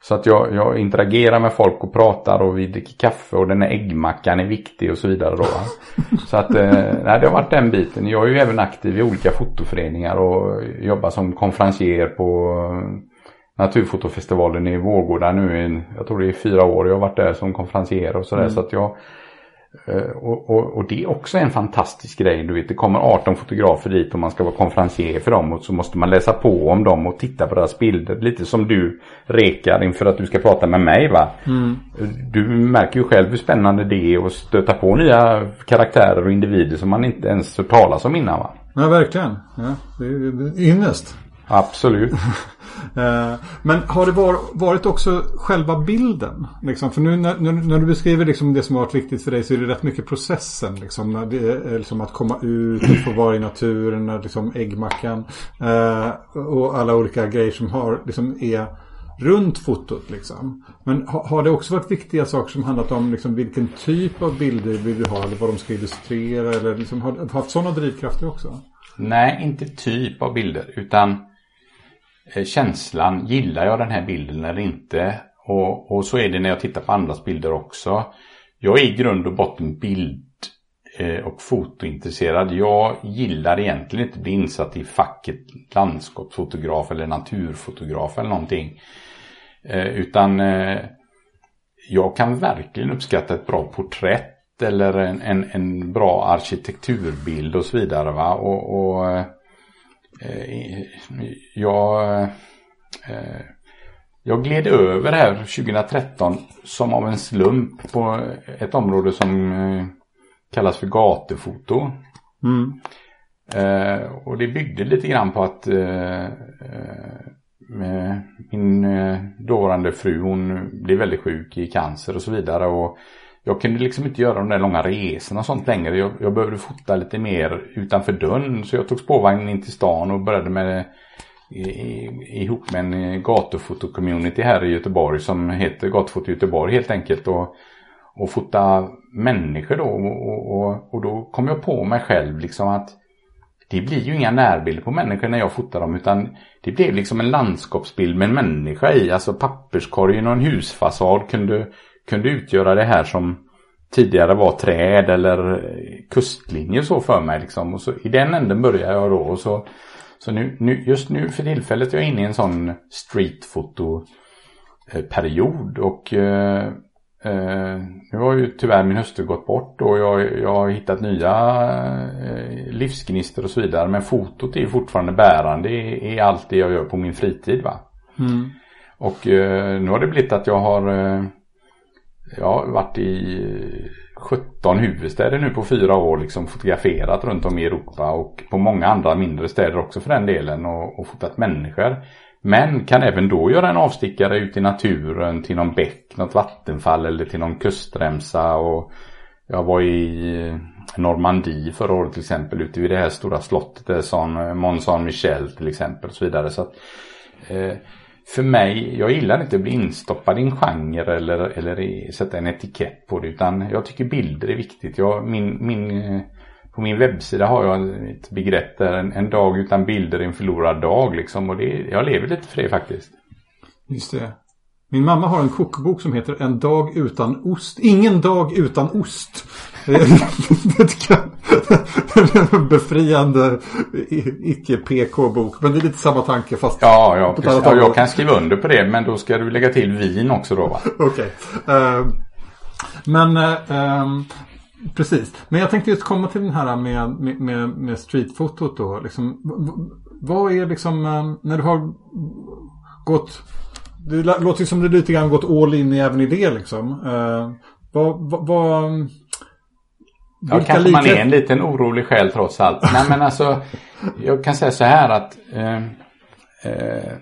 [SPEAKER 2] Så att jag, jag interagerar med folk och pratar och vi dricker kaffe och den här äggmackan är viktig och så vidare då. Så att eh, nej, det har varit den biten. Jag är ju även aktiv i olika fotoföreningar och jobbar som konferencier på Naturfotofestivalen i Vårgårda nu jag tror det är fyra år. Jag har varit där som konferencier och sådär. Mm. Så att jag och, och, och, det är också en fantastisk grej. Du vet, det kommer 18 fotografer dit och man ska vara konferencier för dem. Och så måste man läsa på om dem och titta på deras bilder. Lite som du rekar inför att du ska prata med mig va. Mm. Du märker ju själv hur spännande det är att stöta på nya karaktärer och individer som man inte ens hört talas om innan va.
[SPEAKER 1] Ja, verkligen. Ja, det är ynnest.
[SPEAKER 2] Absolut.
[SPEAKER 1] Eh, men har det varit också själva bilden? Liksom? För nu när, när, du beskriver liksom det som har varit viktigt för dig så är det rätt mycket processen. Liksom, det är eh, liksom att komma ut, att få vara i naturen, liksom äggmackan. Eh, och alla olika grejer som har, liksom, är runt fotot. Liksom. Men ha, har det också varit viktiga saker som handlat om liksom, vilken typ av bilder vill du ha? Eller vad de ska illustrera? Eller liksom, har du haft sådana drivkrafter också?
[SPEAKER 2] Nej, inte typ av bilder utan Eh, känslan, gillar jag den här bilden eller inte? Och, och så är det när jag tittar på andras bilder också. Jag är i grund och botten bild eh, och fotointresserad. Jag gillar egentligen inte att bli insatt i facket landskapsfotograf eller naturfotograf eller någonting. Eh, utan jag kan verkligen uppskatta ett bra porträtt eller en, en, en bra arkitekturbild och så vidare. Va? Och, och jag, eh, jag gled över här 2013 som av en slump på ett område som eh, kallas för gatufoto. Mm. Eh, och det byggde lite grann på att eh, min eh, dåvarande fru hon blev väldigt sjuk i cancer och så vidare. Och jag kunde liksom inte göra de där långa resorna och sånt längre. Jag, jag behövde fota lite mer utanför dörren. Så jag tog spårvagnen in till stan och började med ihop med en eh, gatufotocommunity här i Göteborg som heter Gatufoto Göteborg helt enkelt. Och, och fota människor då. Och, och, och då kom jag på mig själv liksom att det blir ju inga närbilder på människor när jag fotar dem utan det blev liksom en landskapsbild med en människa i. Alltså papperskorgen och en husfasad kunde, kunde utgöra det här som tidigare var träd eller kustlinjer så för mig. Liksom. Och så, I den änden började jag då. Och så så nu, nu, just nu för tillfället är jag inne i en sån streetfoto-period. Och eh, Eh, nu har ju tyvärr min hustru gått bort och jag, jag har hittat nya eh, livsgnister och så vidare. Men fotot är fortfarande bärande i, i allt det jag gör på min fritid. Va? Mm. Och eh, nu har det blivit att jag har eh, jag har varit i 17 huvudstäder nu på fyra år liksom fotograferat runt om i Europa och på många andra mindre städer också för den delen och, och fotat människor. Men kan även då göra en avstickare ut i naturen till någon bäck, något vattenfall eller till någon kustremsa. Och jag var i Normandie förra året till exempel ute vid det här stora slottet Mont Saint-Michel till exempel och så vidare. Så att, eh, för mig, jag gillar inte att bli instoppad i en genre eller, eller sätta en etikett på det utan jag tycker bilder är viktigt. Jag, min, min eh, på min webbsida har jag ett begrepp där en, en dag utan bilder är en förlorad dag liksom. Och det, jag lever lite för det faktiskt.
[SPEAKER 1] Just det. Min mamma har en kokbok som heter En dag utan ost. Ingen dag utan ost. det kan, befriande icke-PK-bok. Men det är lite samma tanke fast...
[SPEAKER 2] Ja, ja, precis. ja jag kan skriva under på det. Men då ska du lägga till vin också då va?
[SPEAKER 1] Okej. Okay. Uh, eh, men uh, Precis, men jag tänkte just komma till den här med, med, med streetfotot då. Liksom, vad är liksom, eh, när du har gått, det låter ju som du lite grann gått all in även i det liksom. Uh, vad, vad, vad
[SPEAKER 2] Ja, kanske likhet... man är en liten orolig själ trots allt. Nej men alltså, jag kan säga så här att eh, eh,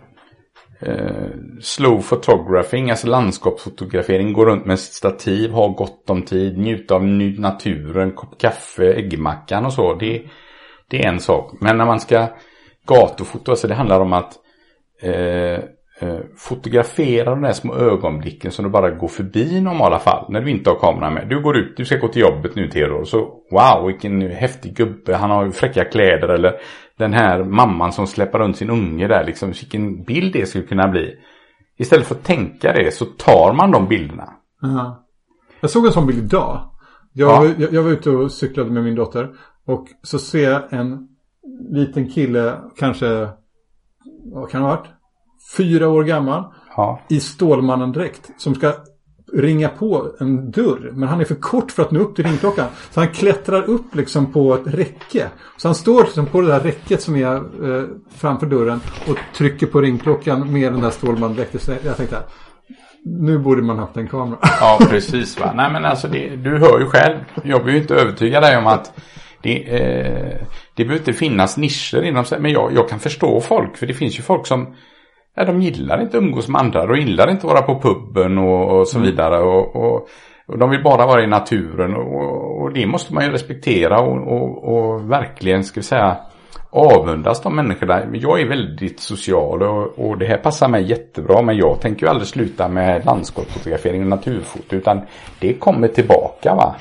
[SPEAKER 2] eh, slow photographing, alltså landskapsfotografering, gå runt med stativ, ha gott om tid, njuta av naturen, kopp kaffe, äggmackan och så. Det, det är en sak. Men när man ska gatufoto, alltså det handlar om att eh, fotografera de där små ögonblicken som du bara går förbi i normala fall. När du inte har kameran med. Du går ut, du ska gå till jobbet nu Theodor. Så wow, vilken häftig gubbe. Han har ju fräcka kläder. Eller den här mamman som släpper runt sin unge där. Liksom, vilken bild det skulle kunna bli. Istället för att tänka det så tar man de bilderna.
[SPEAKER 1] Uh-huh. Jag såg en sån bild idag. Jag, ja. jag, jag var ute och cyklade med min dotter. Och så ser jag en liten kille, kanske, vad kan det ha varit? Fyra år gammal. Ja. I Stålmannen-dräkt. Som ska ringa på en dörr. Men han är för kort för att nå upp till ringklockan. Så han klättrar upp liksom på ett räcke. Så han står liksom på det där räcket som är eh, framför dörren. Och trycker på ringklockan med den där Stålmannen-dräkten. Så jag tänkte nu borde man haft en kamera.
[SPEAKER 2] Ja, precis va. Nej men alltså det, du hör ju själv. Jag vill ju inte övertyga dig om att det, eh, det behöver inte finnas nischer inom sig. Men jag, jag kan förstå folk. För det finns ju folk som Ja, de gillar inte att umgås med andra. De gillar inte att vara på puben och, och så mm. vidare. Och, och, och, de vill bara vara i naturen. Och, och det måste man ju respektera och, verkligen, ska vi säga, avundas de människorna. Jag är väldigt social och, och det här passar mig jättebra. Men jag tänker ju aldrig sluta med landskapsfotografering och naturfoto. Utan det kommer tillbaka va.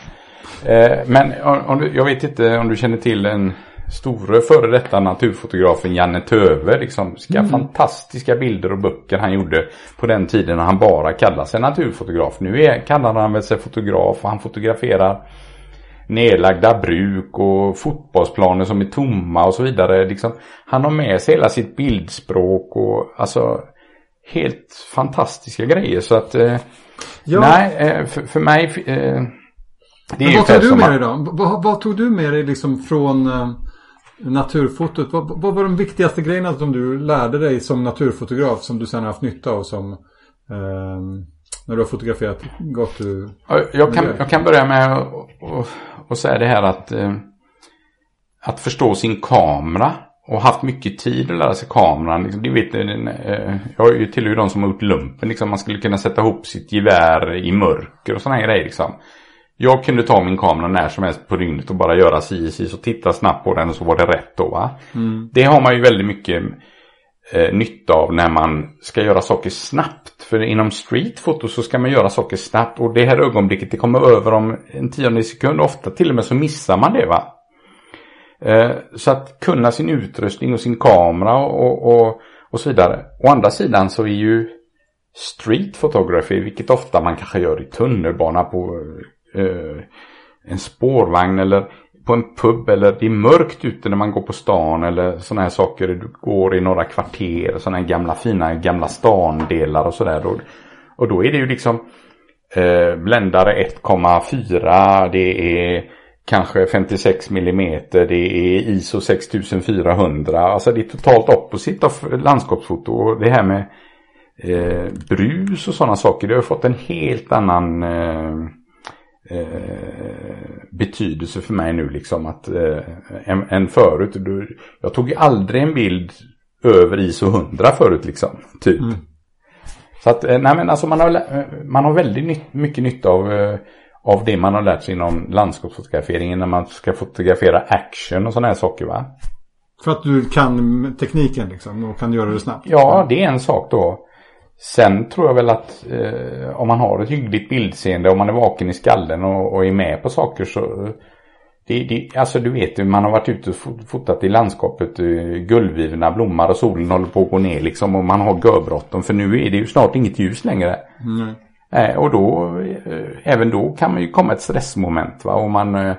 [SPEAKER 2] Eh, men om du, jag vet inte om du känner till en store före detta naturfotografen Janne Töve. Liksom, ska mm. fantastiska bilder och böcker han gjorde på den tiden när han bara kallade sig naturfotograf. Nu är, kallar han väl sig fotograf och han fotograferar nedlagda bruk och fotbollsplaner som är tomma och så vidare. Liksom, han har med sig hela sitt bildspråk och alltså helt fantastiska grejer så att eh, ja. nej eh, för, för, mig eh,
[SPEAKER 1] är vad tog du med dig då? Vad, vad, tog du med dig liksom från eh, naturfotot? Vad, vad, var de viktigaste grejerna som du lärde dig som naturfotograf som du sen har haft nytta av som eh, när du har fotograferat gatu?
[SPEAKER 2] Jag kan, jag kan börja med att säga det här att eh, att förstå sin kamera och haft mycket tid att lära sig kameran. Liksom, du vet, eh, jag tillhör ju de som har gjort lumpen. Liksom, man skulle kunna sätta ihop sitt gevär i mörker och sådana grejer. Liksom. Jag kunde ta min kamera när som helst på dygnet och bara göra si si så titta snabbt på den och så var det rätt då va. Mm. Det har man ju väldigt mycket eh, nytta av när man ska göra saker snabbt. För inom streetfoto så ska man göra saker snabbt och det här ögonblicket det kommer över om en tionde sekund. Ofta till och med så missar man det va. Eh, så att kunna sin utrustning och sin kamera och, och, och så vidare. Å andra sidan så är ju street photography, vilket ofta man kanske gör i tunnelbana på eh, en spårvagn eller på en pub eller det är mörkt ute när man går på stan eller sådana här saker. Du går i några kvarter, sådana här gamla fina gamla standelar och sådär. Och, och då är det ju liksom eh, bländare 1,4, det är kanske 56 mm, det är ISO 6400. Alltså det är totalt opposite av landskapsfoto. Och det här med eh, brus och sådana saker, det har fått en helt annan eh, betydelse för mig nu liksom att eh, än, än förut. Jag tog ju aldrig en bild över ISO 100 förut liksom. Typ. Mm. Så att, eh, nej men alltså man har, eh, man har väldigt nytt, mycket nytta av, eh, av det man har lärt sig inom landskapsfotograferingen när man ska fotografera action och sådana här saker va.
[SPEAKER 1] För att du kan tekniken liksom och kan göra det snabbt?
[SPEAKER 2] Ja, det är en sak då. Sen tror jag väl att eh, om man har ett hyggligt bildseende, om man är vaken i skallen och, och är med på saker så det, det, alltså du vet, man har varit ute och fotat i landskapet, eh, guldvivorna blommar och solen håller på att gå ner liksom och man har görbråttom för nu är det ju snart inget ljus längre. Mm. Eh, och då, eh, även då kan man ju komma ett stressmoment va, och man eh,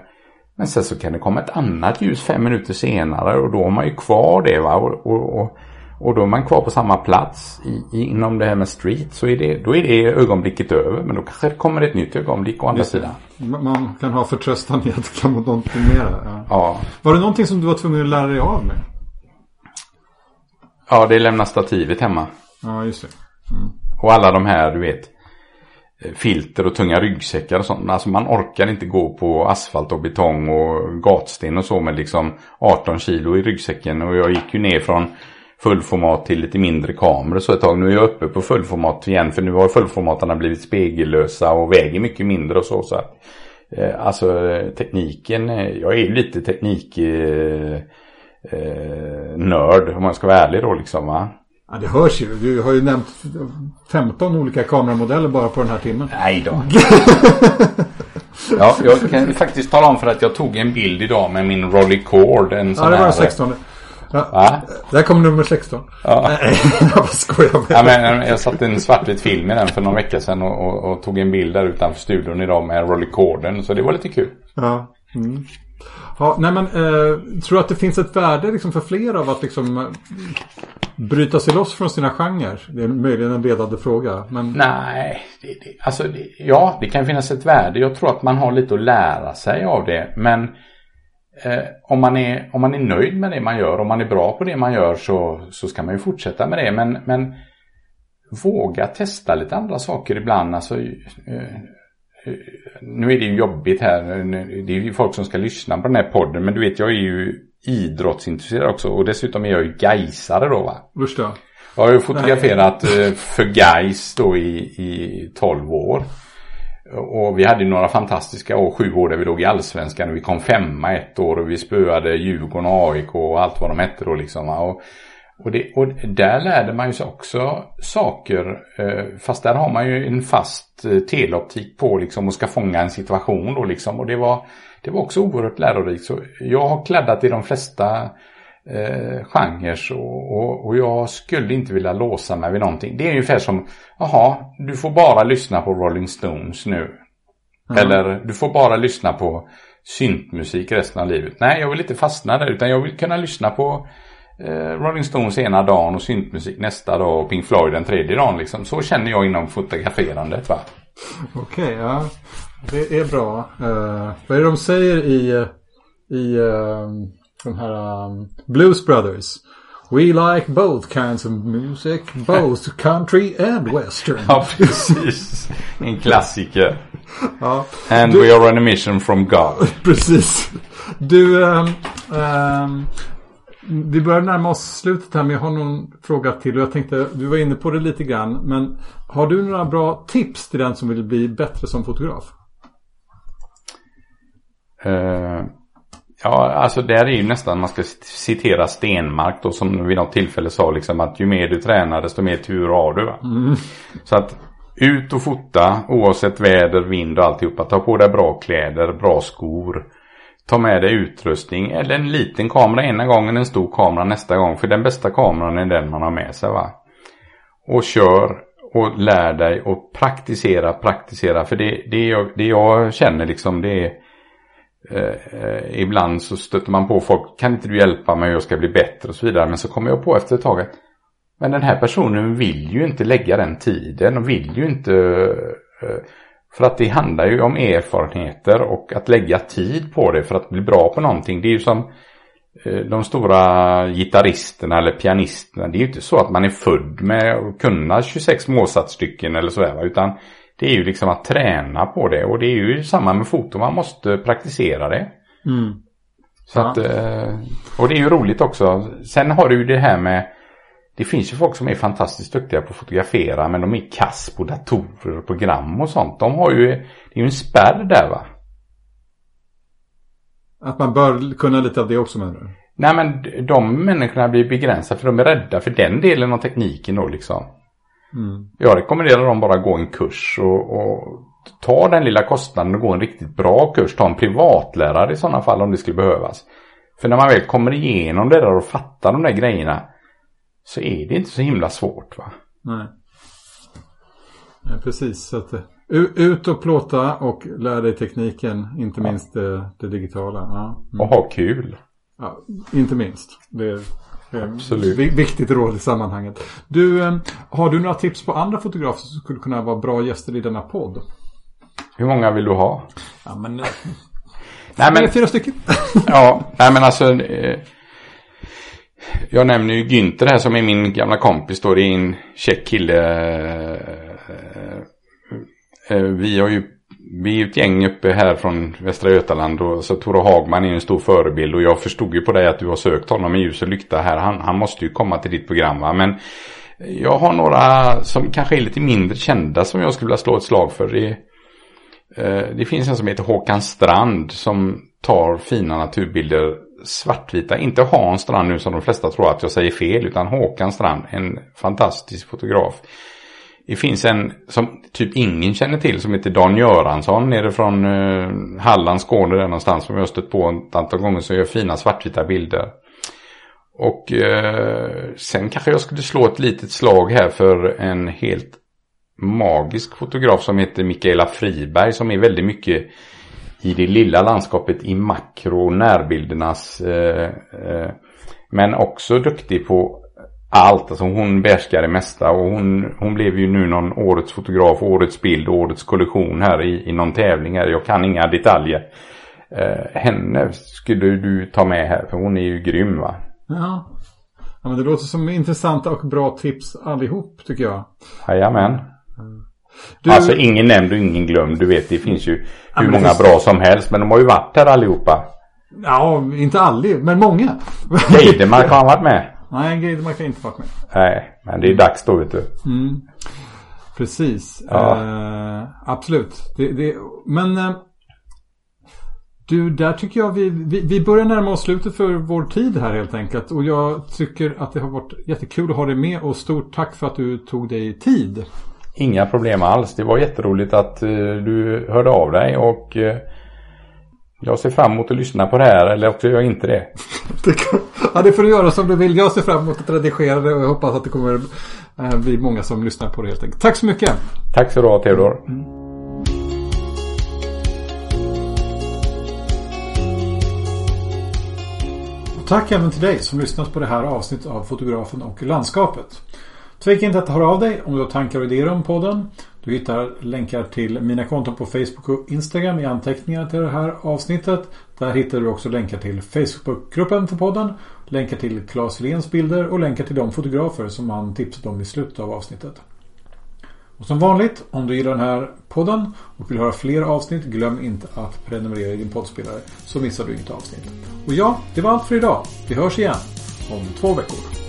[SPEAKER 2] men sen så kan det komma ett annat ljus fem minuter senare och då har man ju kvar det va och, och, och och då är man kvar på samma plats i, inom det här med street så är det, då är det ögonblicket över. Men då kanske det kommer ett nytt ögonblick å andra sidan.
[SPEAKER 1] Man kan ha förtröstan i att det kan vara någonting mer. Ja. ja. Var det någonting som du var tvungen att lära dig av med?
[SPEAKER 2] Ja, det är lämna stativet hemma.
[SPEAKER 1] Ja, just det. Mm.
[SPEAKER 2] Och alla de här, du vet, filter och tunga ryggsäckar och sånt. Alltså man orkar inte gå på asfalt och betong och gatsten och så med liksom 18 kilo i ryggsäcken. Och jag gick ju ner från fullformat till lite mindre kameror så ett tag. Nu är jag uppe på fullformat igen för nu har fullformatarna blivit spegellösa och väger mycket mindre och så. så att, eh, alltså tekniken, eh, jag är ju lite teknik eh, eh, nörd om man ska vara ärlig då liksom va.
[SPEAKER 1] Ja det hörs ju. Du har ju nämnt 15 olika kameramodeller bara på den här timmen.
[SPEAKER 2] Nej då. ja, jag kan faktiskt tala om för att jag tog en bild idag med min Rolleicord. En
[SPEAKER 1] sån ja, det var den 16. Ja. Där kom nummer 16. Ja. Nej, jag skojar med
[SPEAKER 2] ja, men Jag satte en svartvit film i den för någon vecka sedan och, och, och, tog en bild där utanför studion idag med Rollicorden. Så det var lite kul.
[SPEAKER 1] Ja. Mm. Ja, nej men eh, tror du att det finns ett värde liksom för fler av att liksom eh, bryta sig loss från sina genrer? Det är möjligen en ledande fråga. Men...
[SPEAKER 2] Nej, det, det, alltså det, ja det kan finnas ett värde. Jag tror att man har lite att lära sig av det. Men om, man är, om man är nöjd med det man gör, om man är bra på det man gör så, så ska man ju fortsätta med det. Men, men våga testa lite andra saker ibland. Alltså, eh, nu är det ju jobbigt här. Det är ju folk som ska lyssna på den här podden. Men du vet, jag är ju idrottsintresserad också. Och dessutom är jag ju gaisare då va.
[SPEAKER 1] Då.
[SPEAKER 2] Jag har ju fotograferat Nej. Eh, för Gais då i, i 12 år. Och vi hade några fantastiska år, sju år där vi låg i allsvenskan och vi kom femma ett år och vi spöade Djurgården och AIK och allt vad de hette då liksom. Och, och, det, och där lärde man ju sig också saker, eh, fast där har man ju en fast eh, teleoptik på liksom och ska fånga en situation då liksom. Och det var, det var också oerhört lärorikt. Så jag har kladdat i de flesta eh, genrer och, och, och, jag skulle inte vilja låsa mig vid någonting. Det är ungefär som, jaha, du får bara lyssna på Rolling Stones nu. Mm. Eller du får bara lyssna på syntmusik resten av livet. Nej, jag vill inte fastna där utan jag vill kunna lyssna på eh, Rolling Stones ena dagen och syntmusik nästa dag och Pink Floyd den tredje dagen liksom. Så känner jag inom fotograferandet va.
[SPEAKER 1] Okej, okay, ja. Det är bra. Uh, vad är det de säger i, i uh, de här um, Blues Brothers? We like both kinds of music, both country and western.
[SPEAKER 2] ja, precis. En klassiker. ja. And du, we are on a mission from God.
[SPEAKER 1] precis. Du, um, um, vi börjar närma oss slutet här men jag har någon fråga till och jag tänkte, du var inne på det lite grann men har du några bra tips till den som vill bli bättre som fotograf?
[SPEAKER 2] Uh, ja, alltså där är ju nästan man ska citera Stenmark då som vid något tillfälle sa liksom att ju mer du tränar desto mer tur har du. Va? Mm. Så att ut och fota oavsett väder, vind och alltihopa. Ta på dig bra kläder, bra skor. Ta med dig utrustning eller en liten kamera ena gången, en stor kamera nästa gång. För den bästa kameran är den man har med sig va. Och kör och lär dig och praktisera, praktisera. För det, det, jag, det jag känner liksom det är Eh, eh, ibland så stöter man på folk, kan inte du hjälpa mig, jag ska bli bättre och så vidare. Men så kommer jag på efter ett tag att men den här personen vill ju inte lägga den tiden och vill ju inte eh, för att det handlar ju om erfarenheter och att lägga tid på det för att bli bra på någonting. Det är ju som eh, de stora gitarristerna eller pianisterna. Det är ju inte så att man är född med att kunna 26 Mozart-stycken eller sådär. Utan det är ju liksom att träna på det. Och det är ju samma med foto. Man måste praktisera det. Mm. Så ja. att, eh, och det är ju roligt också. Sen har du ju det här med det finns ju folk som är fantastiskt duktiga på att fotografera men de är kass på datorer och program och sånt. De har ju, det är ju en spärr där va.
[SPEAKER 1] Att man bör kunna lite av det också menar du?
[SPEAKER 2] Nej men de människorna blir begränsade för de är rädda för den delen av tekniken då liksom. Mm. Jag rekommenderar dem bara att gå en kurs och, och ta den lilla kostnaden och gå en riktigt bra kurs. Ta en privatlärare i sådana fall om det skulle behövas. För när man väl kommer igenom det där och fattar de där grejerna så är det inte så himla svårt va.
[SPEAKER 1] Nej. Nej precis. Så att, ut och plåta och lär dig tekniken. Inte ja. minst det, det digitala. Ja.
[SPEAKER 2] Mm. Och ha kul.
[SPEAKER 1] Ja, inte minst. Det Absolut. viktigt råd i sammanhanget. Du, eh, har du några tips på andra fotografer som skulle kunna vara bra gäster i denna podd?
[SPEAKER 2] Hur många vill du ha?
[SPEAKER 1] Ja, men... nej, men fyra stycken.
[SPEAKER 2] ja, nej men alltså... Eh, jag nämner ju Günther här som är min gamla kompis då. Det är en tjeck kille. Eh, eh, vi har ju vi är ett gäng uppe här från Västra Götaland och så Tore Hagman är en stor förebild och jag förstod ju på dig att du har sökt honom med ljus och lykta här. Han, han måste ju komma till ditt program va. Men jag har några som kanske är lite mindre kända som jag skulle vilja slå ett slag för. Det, eh, det finns en som heter Håkan Strand som tar fina naturbilder svartvita. Inte Hans Strand nu som de flesta tror att jag säger fel utan Håkan Strand. En fantastisk fotograf. Det finns en som typ ingen känner till som heter Dan Göransson nere från eh, Halland, Skåne där någonstans som jag har stött på ett antal gånger som gör fina svartvita bilder. Och eh, sen kanske jag skulle slå ett litet slag här för en helt magisk fotograf som heter Mikaela Friberg som är väldigt mycket i det lilla landskapet i makro närbildernas eh, eh, men också duktig på allt. Alltså hon behärskar det mesta och hon, hon blev ju nu någon årets fotograf, årets bild, årets kollektion här i, i någon tävling här. Jag kan inga detaljer. Eh, henne skulle du ta med här för hon är ju grym va?
[SPEAKER 1] Ja. ja men det låter som intressanta och bra tips allihop tycker jag.
[SPEAKER 2] Jajamän. Mm. Du... Alltså ingen nämnd och ingen glömd. Du vet det finns ju hur många bra som helst. Men de har ju varit här allihopa.
[SPEAKER 1] Ja, inte aldrig, men många.
[SPEAKER 2] Geidemark har han varit med.
[SPEAKER 1] Nej, Geidemark har inte varit med.
[SPEAKER 2] Nej, men det är dags då vet du.
[SPEAKER 1] Mm. Precis. Ja. Uh, absolut. Det, det, men uh, du, där tycker jag vi, vi, vi börjar närma oss slutet för vår tid här helt enkelt. Och jag tycker att det har varit jättekul att ha dig med och stort tack för att du tog dig tid.
[SPEAKER 2] Inga problem alls. Det var jätteroligt att uh, du hörde av dig och uh, jag ser fram emot att lyssna på det här eller också gör jag inte det.
[SPEAKER 1] ja, det får du göra som du vill. Jag ser fram emot att redigera det och jag hoppas att det kommer eh, bli många som lyssnar på det helt enkelt. Tack så mycket.
[SPEAKER 2] Tack så du ha Theodor. Mm.
[SPEAKER 1] Tack även till dig som lyssnat på det här avsnittet av Fotografen och landskapet. Tveka inte att höra av dig om du har tankar och idéer om podden. Du hittar länkar till mina konton på Facebook och Instagram i anteckningarna till det här avsnittet. Där hittar du också länkar till Facebookgruppen för podden, länkar till Claes Helens bilder och länkar till de fotografer som han tipsat om i slutet av avsnittet. Och som vanligt, om du gillar den här podden och vill höra fler avsnitt, glöm inte att prenumerera i din poddspelare så missar du inget avsnitt. Och ja, det var allt för idag. Vi hörs igen om två veckor.